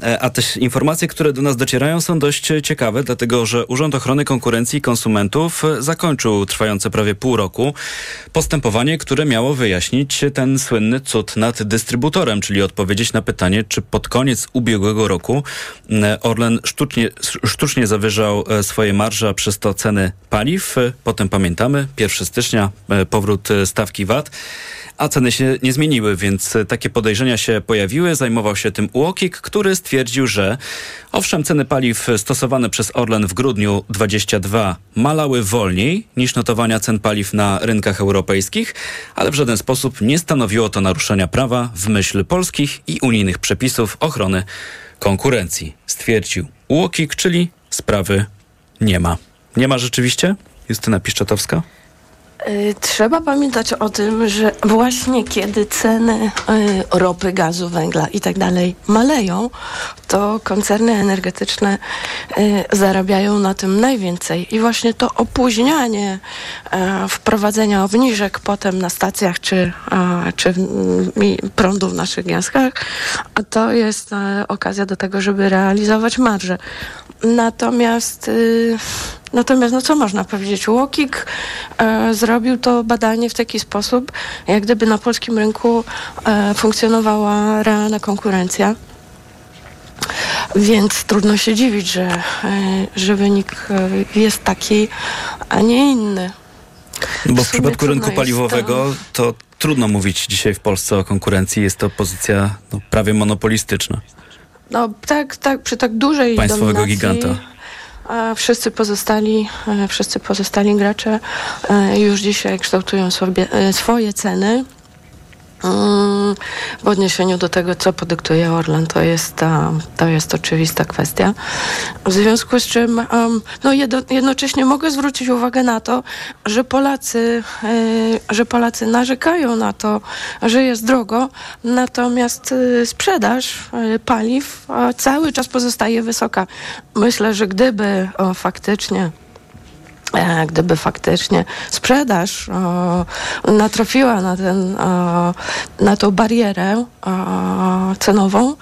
E, A te informacje, które do nas docierają są dość ciekawe, dlatego że Urząd Ochrony Konkurencji i Konsumentów zakończył trwające prawie pół roku postępowanie, które miało wyjaśnić ten słynny cud nad dystrybutorem, czyli odpowiedzieć na pytanie, czy pod koniec ubiegłego roku Orlen sztucznie, sztucznie zawyżał swoje marże, przez to ceny paliw. E, Potem pamiętamy, 1 stycznia e, powrót e, stawki VAT. A ceny się nie zmieniły, więc takie podejrzenia się pojawiły. Zajmował się tym UOKiK, który stwierdził, że owszem, ceny paliw stosowane przez Orlen w grudniu 22 malały wolniej niż notowania cen paliw na rynkach europejskich, ale w żaden sposób nie stanowiło to naruszenia prawa w myśl polskich i unijnych przepisów ochrony konkurencji. Stwierdził UOKiK, czyli sprawy nie ma. Nie ma rzeczywiście? Justyna Piszczatowska? Y, Trzeba pamiętać o tym, że właśnie kiedy ceny y, ropy, gazu, węgla i tak maleją, to koncerny energetyczne y, zarabiają na tym najwięcej. I właśnie to opóźnianie wprowadzenia obniżek potem na stacjach czy, czy prądu w naszych gniazdkach, to jest okazja do tego, żeby realizować marże. Natomiast Natomiast, no co można powiedzieć? Łokik e, zrobił to badanie w taki sposób, jak gdyby na polskim rynku e, funkcjonowała realna konkurencja. Więc trudno się dziwić, że, e, że wynik e, jest taki, a nie inny. No bo w sumie przypadku rynku paliwowego to trudno mówić dzisiaj w Polsce o konkurencji. Jest to pozycja no, prawie monopolistyczna No tak, tak, przy tak dużej państwowego dominacji, giganta. A wszyscy pozostali, e, wszyscy pozostali gracze e, już dzisiaj kształtują sobie e, swoje ceny. Mm, W odniesieniu do tego, co podyktuje Orlen, to jest, to jest oczywista kwestia. W związku z czym no jedno, jednocześnie mogę zwrócić uwagę na to, że Polacy, e, że Polacy narzekają na to, że jest drogo, natomiast e, sprzedaż e, paliw cały czas pozostaje wysoka. Myślę, że gdyby faktycznie gdyby faktycznie sprzedaż o, natrafiła na, ten, o, na tą barierę cenową,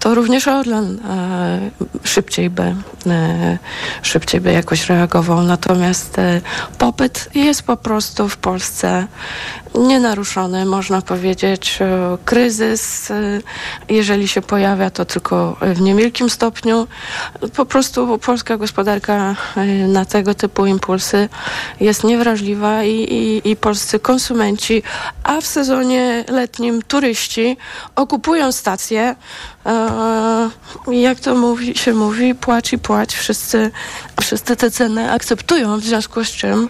to również Orlen e, szybciej, by, e, szybciej by jakoś reagował. Natomiast e, popyt jest po prostu w Polsce nienaruszony, można powiedzieć. E, Kryzys, e, jeżeli się pojawia, to tylko w niewielkim stopniu. Po prostu polska gospodarka e, na tego typu impulsy jest niewrażliwa i, i, i polscy konsumenci, a w sezonie letnim turyści okupują stacje. Jak to mówi, się mówi, płacz i płać. Wszyscy, wszyscy te ceny akceptują, w związku z czym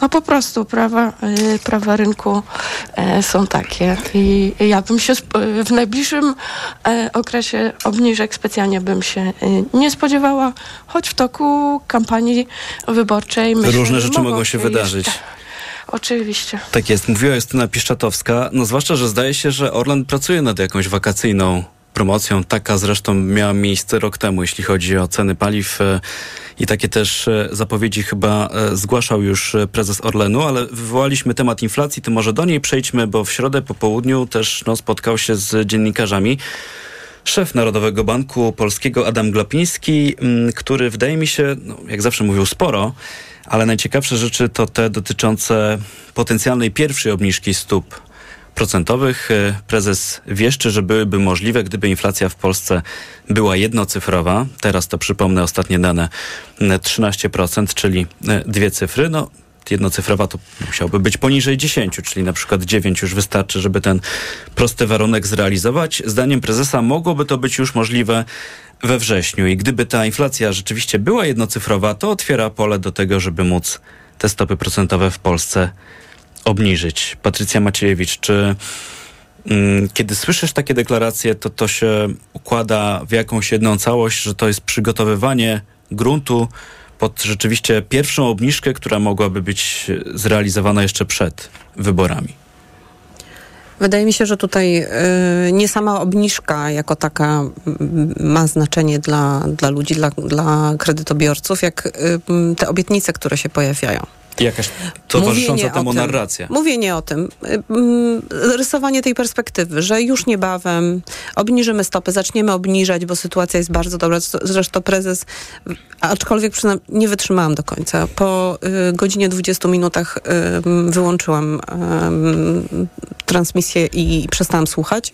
no po prostu prawa, y, prawa rynku e, są takie. I ja bym się w najbliższym e, okresie obniżek specjalnie bym się y, nie spodziewała, choć w toku kampanii wyborczej myślę, Różne rzeczy mogą się wydarzyć. jeszcze- Oczywiście. Tak jest, mówiła Justyna Piszczatowska. No zwłaszcza, że zdaje się, że Orlen pracuje nad jakąś wakacyjną promocją. Taka zresztą miała miejsce rok temu, jeśli chodzi o ceny paliw. e, I takie też e, zapowiedzi chyba e, zgłaszał już prezes Orlenu, ale wywołaliśmy temat inflacji, to może do niej przejdźmy, bo w środę po południu też no, spotkał się z dziennikarzami. Szef Narodowego Banku Polskiego Adam Glapiński, mm, który wydaje mi się, no, jak zawsze mówił sporo, ale najciekawsze rzeczy to te dotyczące potencjalnej pierwszej obniżki stóp procentowych. E, Prezes wieszczy, że byłyby możliwe, gdyby inflacja w Polsce była jednocyfrowa. Teraz to przypomnę ostatnie dane e, 13%, czyli e, dwie cyfry. No, jednocyfrowa to musiałby być poniżej 10, czyli na przykład 9 już wystarczy, żeby ten prosty warunek zrealizować. Zdaniem prezesa mogłoby to być już możliwe we wrześniu i gdyby ta inflacja rzeczywiście była jednocyfrowa, to otwiera pole do tego, żeby móc te stopy procentowe w Polsce obniżyć. Patrycja Maciejewicz, czy mm, kiedy słyszysz takie deklaracje, to to się układa w jakąś jedną całość, że to jest przygotowywanie gruntu pod rzeczywiście pierwszą obniżkę, która mogłaby być zrealizowana jeszcze przed wyborami? Wydaje mi się, że tutaj y, nie sama obniżka jako taka ma znaczenie dla, dla ludzi, dla, dla kredytobiorców, jak y, te obietnice, które się pojawiają. Jakaś towarzysząca temu narracja. Mówienie o tym, mm, rysowanie tej perspektywy, że już niebawem obniżymy stopy, zaczniemy obniżać, bo sytuacja jest bardzo dobra. Zresztą- prezes, aczkolwiek nie wytrzymałam do końca. Po y, godzinie 20 minutach wyłączyłam transmisję i przestałam słuchać.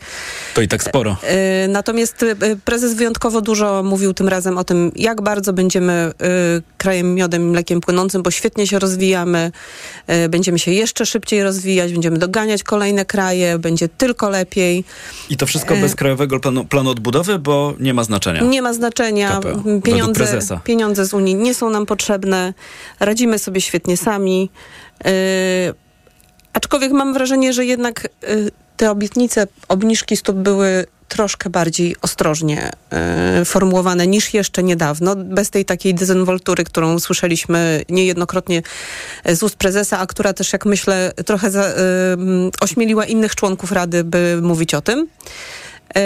To i tak sporo. Y, Natomiast y, prezes wyjątkowo dużo mówił tym razem o tym, jak bardzo będziemy krajem miodem i mlekiem płynącym, bo świetnie się rozwijamy, będziemy się jeszcze szybciej rozwijać, będziemy doganiać kolejne kraje, będzie tylko lepiej. I to wszystko E, bez krajowego planu, planu odbudowy, bo nie ma znaczenia. Nie ma znaczenia. KPO, Pieniądze, pieniądze z Unii nie są nam potrzebne. Radzimy sobie świetnie sami. Yy, aczkolwiek mam wrażenie, że jednak yy, te obietnice obniżki stóp były troszkę bardziej ostrożnie yy, formułowane niż jeszcze niedawno, bez tej takiej dezynwoltury, którą słyszeliśmy niejednokrotnie z ust prezesa, a która też, jak myślę, trochę za, yy, ośmieliła innych członków Rady, by mówić o tym. Yy,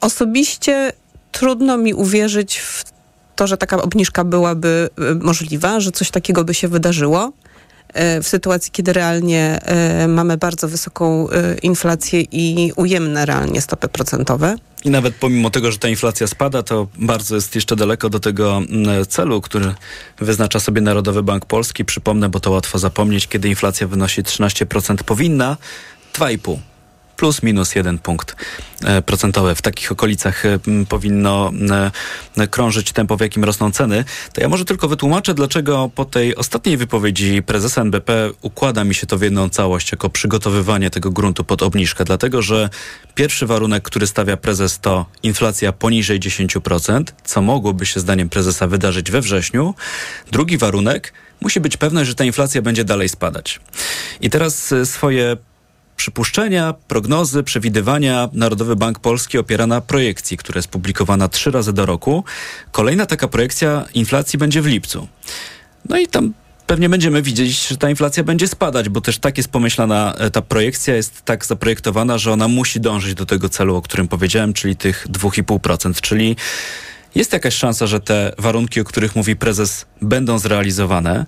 Osobiście trudno mi uwierzyć w to, że taka obniżka byłaby y, możliwa, że coś takiego by się wydarzyło. Y, W sytuacji, kiedy realnie y, mamy bardzo wysoką y, inflację i ujemne realnie stopy procentowe. I nawet pomimo tego, że ta inflacja spada, to bardzo jest jeszcze daleko do tego mm, celu, który wyznacza sobie Narodowy Bank Polski. Przypomnę, bo to łatwo zapomnieć, kiedy inflacja wynosi 13%, powinna 2,5 plus minus jeden punkt e, procentowy. W takich okolicach e, powinno e, krążyć tempo, w jakim rosną ceny. To ja może tylko wytłumaczę, dlaczego po tej ostatniej wypowiedzi prezesa NBP układa mi się to w jedną całość, jako przygotowywanie tego gruntu pod obniżkę. Dlatego, że pierwszy warunek, który stawia prezes, to inflacja poniżej 10%, co mogłoby się zdaniem prezesa wydarzyć we wrześniu. Drugi warunek, musi być pewność, że ta inflacja będzie dalej spadać. I teraz swoje przypuszczenia, prognozy, przewidywania Narodowy Bank Polski opiera na projekcji, która jest publikowana trzy razy do roku. Kolejna taka projekcja inflacji będzie w lipcu. No i tam pewnie będziemy widzieć, że ta inflacja będzie spadać, bo też tak jest pomyślana, e, ta projekcja jest tak zaprojektowana, że ona musi dążyć do tego celu, o którym powiedziałem, czyli tych 2,5%, czyli jest jakaś szansa, że te warunki, o których mówi prezes, będą zrealizowane.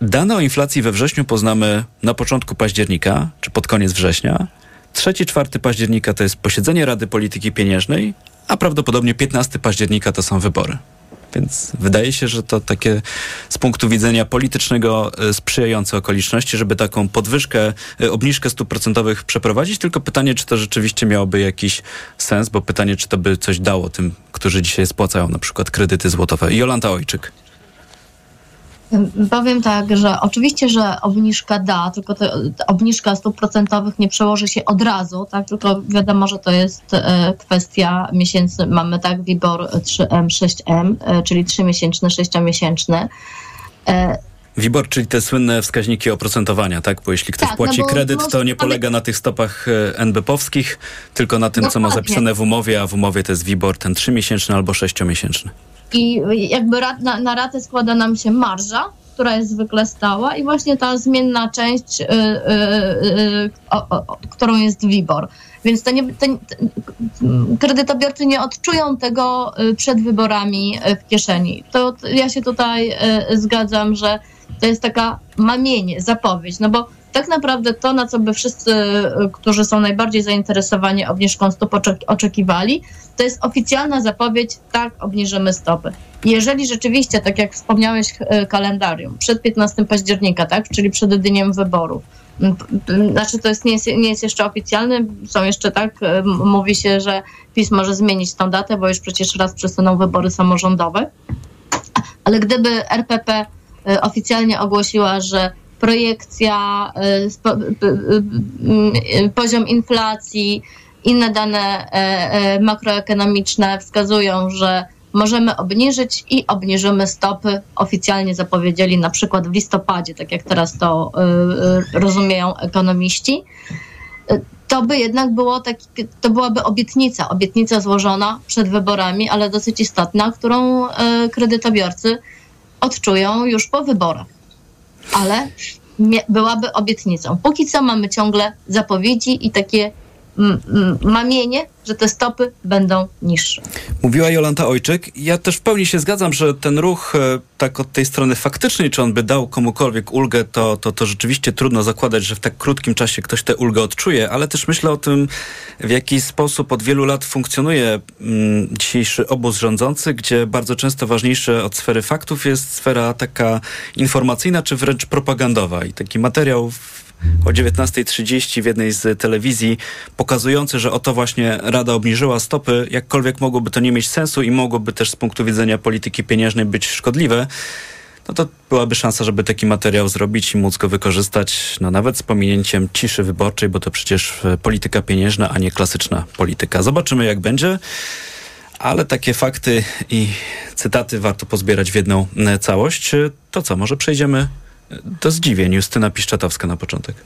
Dane o inflacji we wrześniu poznamy na początku października, czy pod koniec września. 3-4 października to jest posiedzenie Rady Polityki Pieniężnej, a prawdopodobnie 15 października to są wybory. Więc wydaje się, że to takie z punktu widzenia politycznego e, sprzyjające okoliczności, żeby taką podwyżkę, e, obniżkę stóp procentowych przeprowadzić. Tylko pytanie, czy to rzeczywiście miałoby jakiś sens, bo pytanie, czy to by coś dało tym, którzy dzisiaj spłacają na przykład kredyty złotowe. Jolanta Ojczyk. Powiem tak, że oczywiście, że obniżka da, tylko obniżka stóp procentowych nie przełoży się od razu, tak? Tylko wiadomo, że to jest e, kwestia miesięcy. Mamy tak WIBOR 3M, 6M, e, czyli 3-miesięczny, 6-miesięczny. E, WIBOR, czyli te słynne wskaźniki oprocentowania, tak? Bo jeśli ktoś Tak, płaci no kredyt, to nie polega na tych stopach NBP-owskich, tylko na tym, co ma Dokładnie. zapisane w umowie, a w umowie to jest WIBOR ten 3-miesięczny albo 6-miesięczny. I jakby rat, na, na ratę składa nam się marża, która jest zwykle stała i właśnie ta zmienna część, y, y, y, którą jest WIBOR. Więc to nie, to, kredytobiorcy nie odczują tego przed wyborami w kieszeni. To to ja się tutaj zgadzam, że to jest taka mamienie, zapowiedź, no bo tak naprawdę to, na co by wszyscy, y, którzy są najbardziej zainteresowani obniżką stóp oczek- oczekiwali, to jest oficjalna zapowiedź, tak, obniżymy stopy. Jeżeli rzeczywiście, tak jak wspomniałeś, y, kalendarium, przed 15 października, tak, czyli przed dniem wyborów, znaczy to jest, nie, jest, nie jest jeszcze oficjalne, są jeszcze tak, y, mówi się, że PiS może zmienić tą datę, bo już przecież raz przesuną wybory samorządowe, ale gdyby RPP oficjalnie ogłosiła, że projekcja, y, y, y, poziom inflacji, inne dane e, e, makroekonomiczne wskazują, że możemy obniżyć i obniżymy stopy. Oficjalnie zapowiedzieli na przykład w listopadzie, tak jak teraz to rozumieją ekonomiści. To by jednak było taki, to byłaby obietnica, obietnica złożona przed wyborami, ale dosyć istotna, którą y, kredytobiorcy odczują już po wyborach. Ale byłaby obietnicą. Póki co mamy ciągle zapowiedzi i takie mamienie, że te stopy będą niższe. Mówiła Jolanta Ojczyk. Ja też w pełni się zgadzam, że ten ruch e, tak od tej strony faktycznej, czy on by dał komukolwiek ulgę, to, to, to rzeczywiście trudno zakładać, że w tak krótkim czasie ktoś tę ulgę odczuje, ale też myślę o tym, w jaki sposób od wielu lat funkcjonuje mm, dzisiejszy obóz rządzący, gdzie bardzo często ważniejsze od sfery faktów jest sfera taka informacyjna, czy wręcz propagandowa. I taki materiał w o 19.30 w jednej z telewizji pokazujący, że oto właśnie Rada obniżyła stopy, jakkolwiek mogłoby to nie mieć sensu i mogłoby też z punktu widzenia polityki pieniężnej być szkodliwe, no to byłaby szansa, żeby taki materiał zrobić i móc go wykorzystać, no nawet z pominięciem ciszy wyborczej, bo to przecież e, polityka pieniężna, a nie klasyczna polityka. Zobaczymy jak będzie. Ale takie fakty i cytaty warto pozbierać w jedną e, całość. E, To co, może przejdziemy do zdziwień. Justyna Piszczatowska na początek.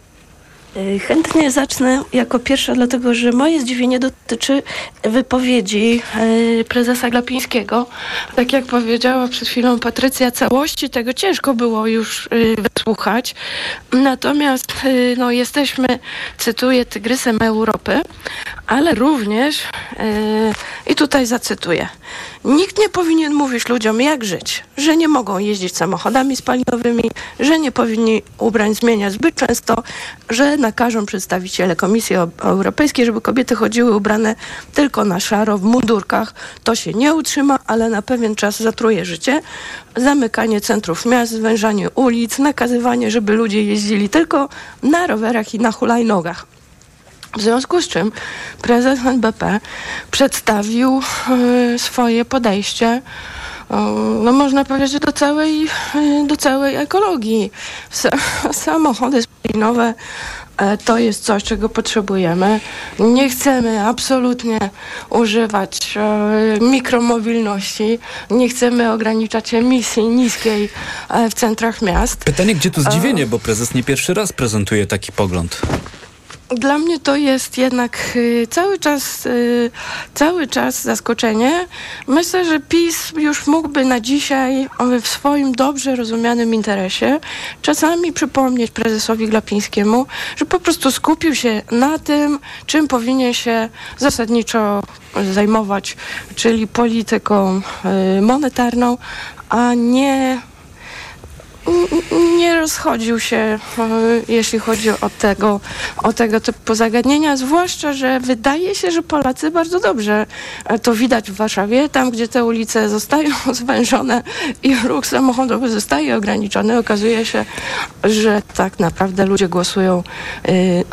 Y, Chętnie zacznę jako pierwsza, dlatego że moje zdziwienie dotyczy wypowiedzi y, prezesa Glapińskiego. Tak jak powiedziała przed chwilą Patrycja, całości tego ciężko było już y, wysłuchać. Natomiast no, jesteśmy, cytuję, tygrysem Europy, ale również, i tutaj zacytuję, nikt nie powinien mówić ludziom, jak żyć, że nie mogą jeździć samochodami spalinowymi, że nie powinni ubrań zmieniać zbyt często, że nakażą przedstawiciele Komisji Eu- Europejskiej, żeby kobiety chodziły ubrane tylko na szaro w mundurkach. To się nie utrzyma, ale na pewien czas zatruje życie. Zamykanie centrów miast, zwężanie ulic, nakazywanie, żeby ludzie jeździli tylko na rowerach i na hulajnogach. W związku z czym prezes NBP przedstawił e, swoje podejście, e, no można powiedzieć, do całej, e, do całej ekologii. Sa- *laughs* Samochody spalinowe to jest coś, czego potrzebujemy. Nie chcemy absolutnie używać mikromobilności, nie chcemy ograniczać emisji niskiej w centrach miast. Pytanie, gdzie tu zdziwienie, bo prezes nie pierwszy raz prezentuje taki pogląd. Dla mnie to jest jednak y, cały czas, y, cały czas zaskoczenie. Myślę, że PiS już mógłby na dzisiaj w swoim dobrze rozumianym interesie czasami przypomnieć prezesowi Glapińskiemu, że po prostu skupił się na tym, czym powinien się zasadniczo zajmować, czyli polityką y, monetarną, a nie nie rozchodził się, e, jeśli chodzi o tego, o tego typu zagadnienia, zwłaszcza, że wydaje się, że Polacy bardzo dobrze e, to widać w Warszawie, tam gdzie te ulice zostają *laughs* zwężone i ruch samochodowy zostaje ograniczony, okazuje się, że tak naprawdę ludzie głosują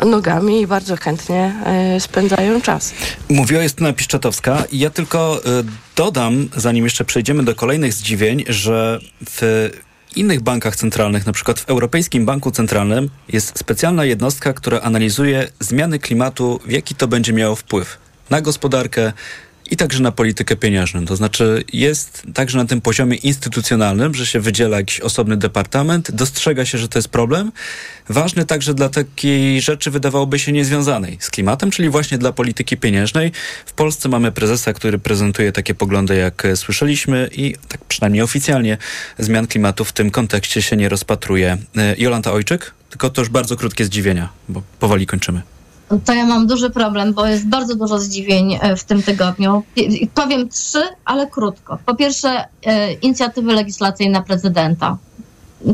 e, nogami i bardzo chętnie spędzają czas. Mówiła Justyna Piszczatowska ja tylko dodam, zanim jeszcze przejdziemy do kolejnych zdziwień, że w innych bankach centralnych, na przykład w Europejskim Banku Centralnym jest specjalna jednostka, która analizuje zmiany klimatu, w jaki to będzie miało wpływ na gospodarkę i także na politykę pieniężną. To znaczy jest także na tym poziomie instytucjonalnym, że się wydziela jakiś osobny departament, dostrzega się, że to jest problem. Ważny także dla takiej rzeczy wydawałoby się niezwiązanej z klimatem, czyli właśnie dla polityki pieniężnej. W Polsce mamy prezesa, który prezentuje takie poglądy, jak słyszeliśmy i tak przynajmniej oficjalnie zmian klimatu w tym kontekście się nie rozpatruje. E, Jolanta Ojczyk? Tylko to już bardzo krótkie zdziwienia, bo powoli kończymy. To ja mam duży problem, bo jest bardzo dużo zdziwień e, w tym tygodniu. Powiem trzy, ale krótko. Po pierwsze, e, inicjatywy legislacyjne prezydenta.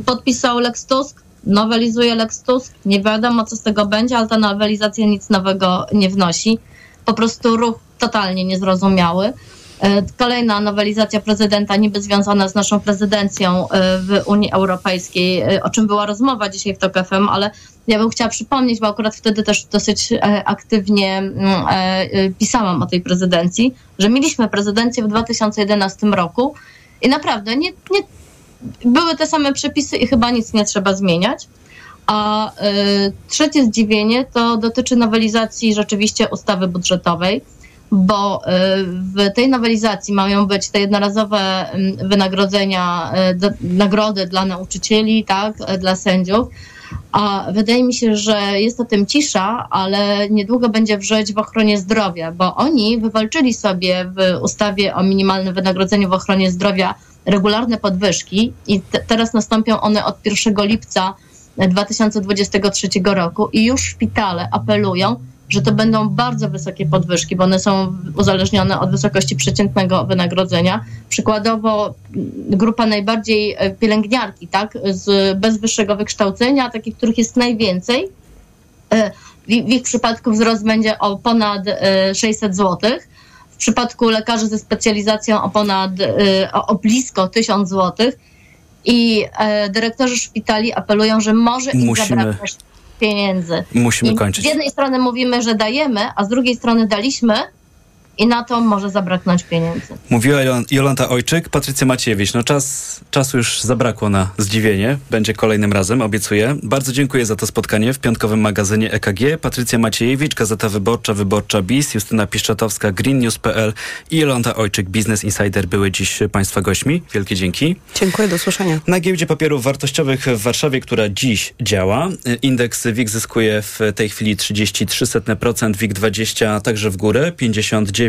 Podpisał Lex Tusk, nowelizuje Lex Tusk. Nie wiadomo, co z tego będzie, ale ta nowelizacja nic nowego nie wnosi. Po prostu ruch totalnie niezrozumiały. E, Kolejna nowelizacja prezydenta, niby związana z naszą prezydencją e, w Unii Europejskiej, e, o czym była rozmowa dzisiaj w TOK FM, ale ja bym chciała przypomnieć, bo akurat wtedy też dosyć aktywnie mm, pisałam o tej prezydencji, że mieliśmy prezydencję w 2011 roku i naprawdę nie, nie, były te same przepisy i chyba nic nie trzeba zmieniać. A y, trzecie zdziwienie to dotyczy nowelizacji rzeczywiście ustawy budżetowej, bo y, w tej nowelizacji mają być te jednorazowe ym, wynagrodzenia, y, nagrody dla nauczycieli, tak, y, dla sędziów. A wydaje mi się, że jest o tym cisza, ale niedługo będzie wrzeć w ochronie zdrowia, bo oni wywalczyli sobie w ustawie o minimalnym wynagrodzeniu w ochronie zdrowia regularne podwyżki i te, teraz nastąpią one od 1 lipca 2023 roku i już szpitale apelują, że to będą bardzo wysokie podwyżki, bo one są uzależnione od wysokości przeciętnego wynagrodzenia. Przykładowo grupa najbardziej e, pielęgniarki, tak, z, bez wyższego wykształcenia, takich, których jest najwięcej, e, w, ich przypadku wzrost będzie o ponad e, 600 zł. W przypadku lekarzy ze specjalizacją o ponad, e, o, blisko 1000 zł. I e, dyrektorzy szpitali apelują, że może im Musimy- zabraknąć pieniędzy. Musimy I kończyć. Z jednej strony mówimy, że dajemy, a z drugiej strony daliśmy i na to może zabraknąć pieniędzy. Mówiła Jol- Jolanta Ojczyk, Patrycja Maciejewicz. No czas, czasu już zabrakło na zdziwienie. Będzie kolejnym razem, obiecuję. Bardzo dziękuję za to spotkanie w piątkowym magazynie EKG. Patrycja Maciejewicz, Gazeta Wyborcza, Wyborcza BIS, Justyna Piszczatowska, greennews.pl i Jolanta Ojczyk, Business Insider były dziś Państwa gośćmi. Wielkie dzięki. Dziękuję, do słyszenia. Na giełdzie papierów wartościowych w Warszawie, która dziś działa, indeks WIG zyskuje w tej chwili 33%, WIG20 także w górę 59%,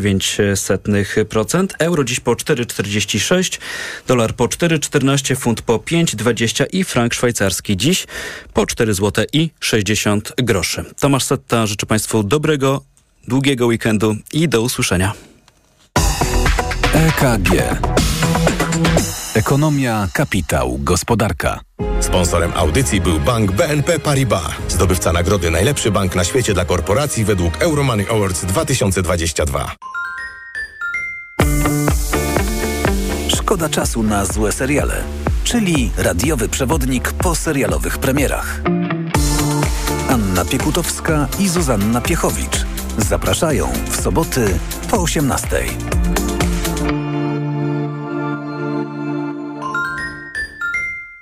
euro dziś po 4,46, dolar po 4,14, funt po 5,20 i frank szwajcarski dziś po 4 zł i 60 groszy. Tomasz Setta życzę Państwu dobrego, długiego weekendu i do usłyszenia. EKG. Ekonomia, kapitał, gospodarka. Sponsorem audycji był bank BNP Paribas, zdobywca nagrody Najlepszy Bank na świecie dla korporacji według Euromoney Awards 2022. Szkoda czasu na złe seriale, czyli radiowy przewodnik po serialowych premierach. Anna Piekutowska i Zuzanna Piechowicz zapraszają w soboty po 18.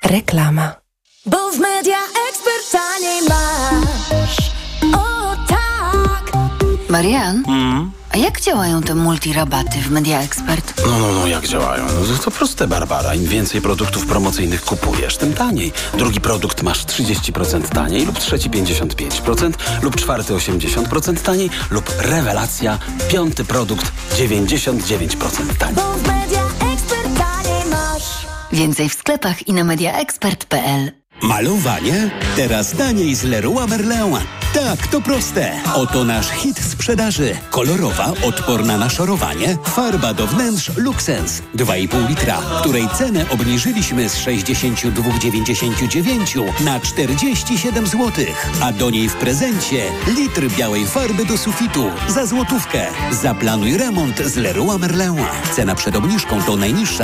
Reklama. Bo w Media Expert taniej masz. O tak! Marian, a jak działają te multirabaty w Media Expert? No, no, no, jak działają? No, to proste, Barbara. Im więcej produktów promocyjnych kupujesz, tym taniej. Drugi produkt masz 30% taniej lub trzeci 55% lub czwarty 80% taniej lub rewelacja, piąty produkt 99% taniej. Więcej w sklepach i na mediaexpert.pl. Malowanie? Teraz taniej z Leroy Merlin. Tak, to proste. Oto nasz hit sprzedaży. Kolorowa, odporna na szorowanie, farba do wnętrz Luxens. 2,5 litra, której cenę obniżyliśmy z 62,99 na 47 zł. A do niej w prezencie litr białej farby do sufitu za złotówkę. Zaplanuj remont z Leroy Merlin. Cena przed obniżką to najniższa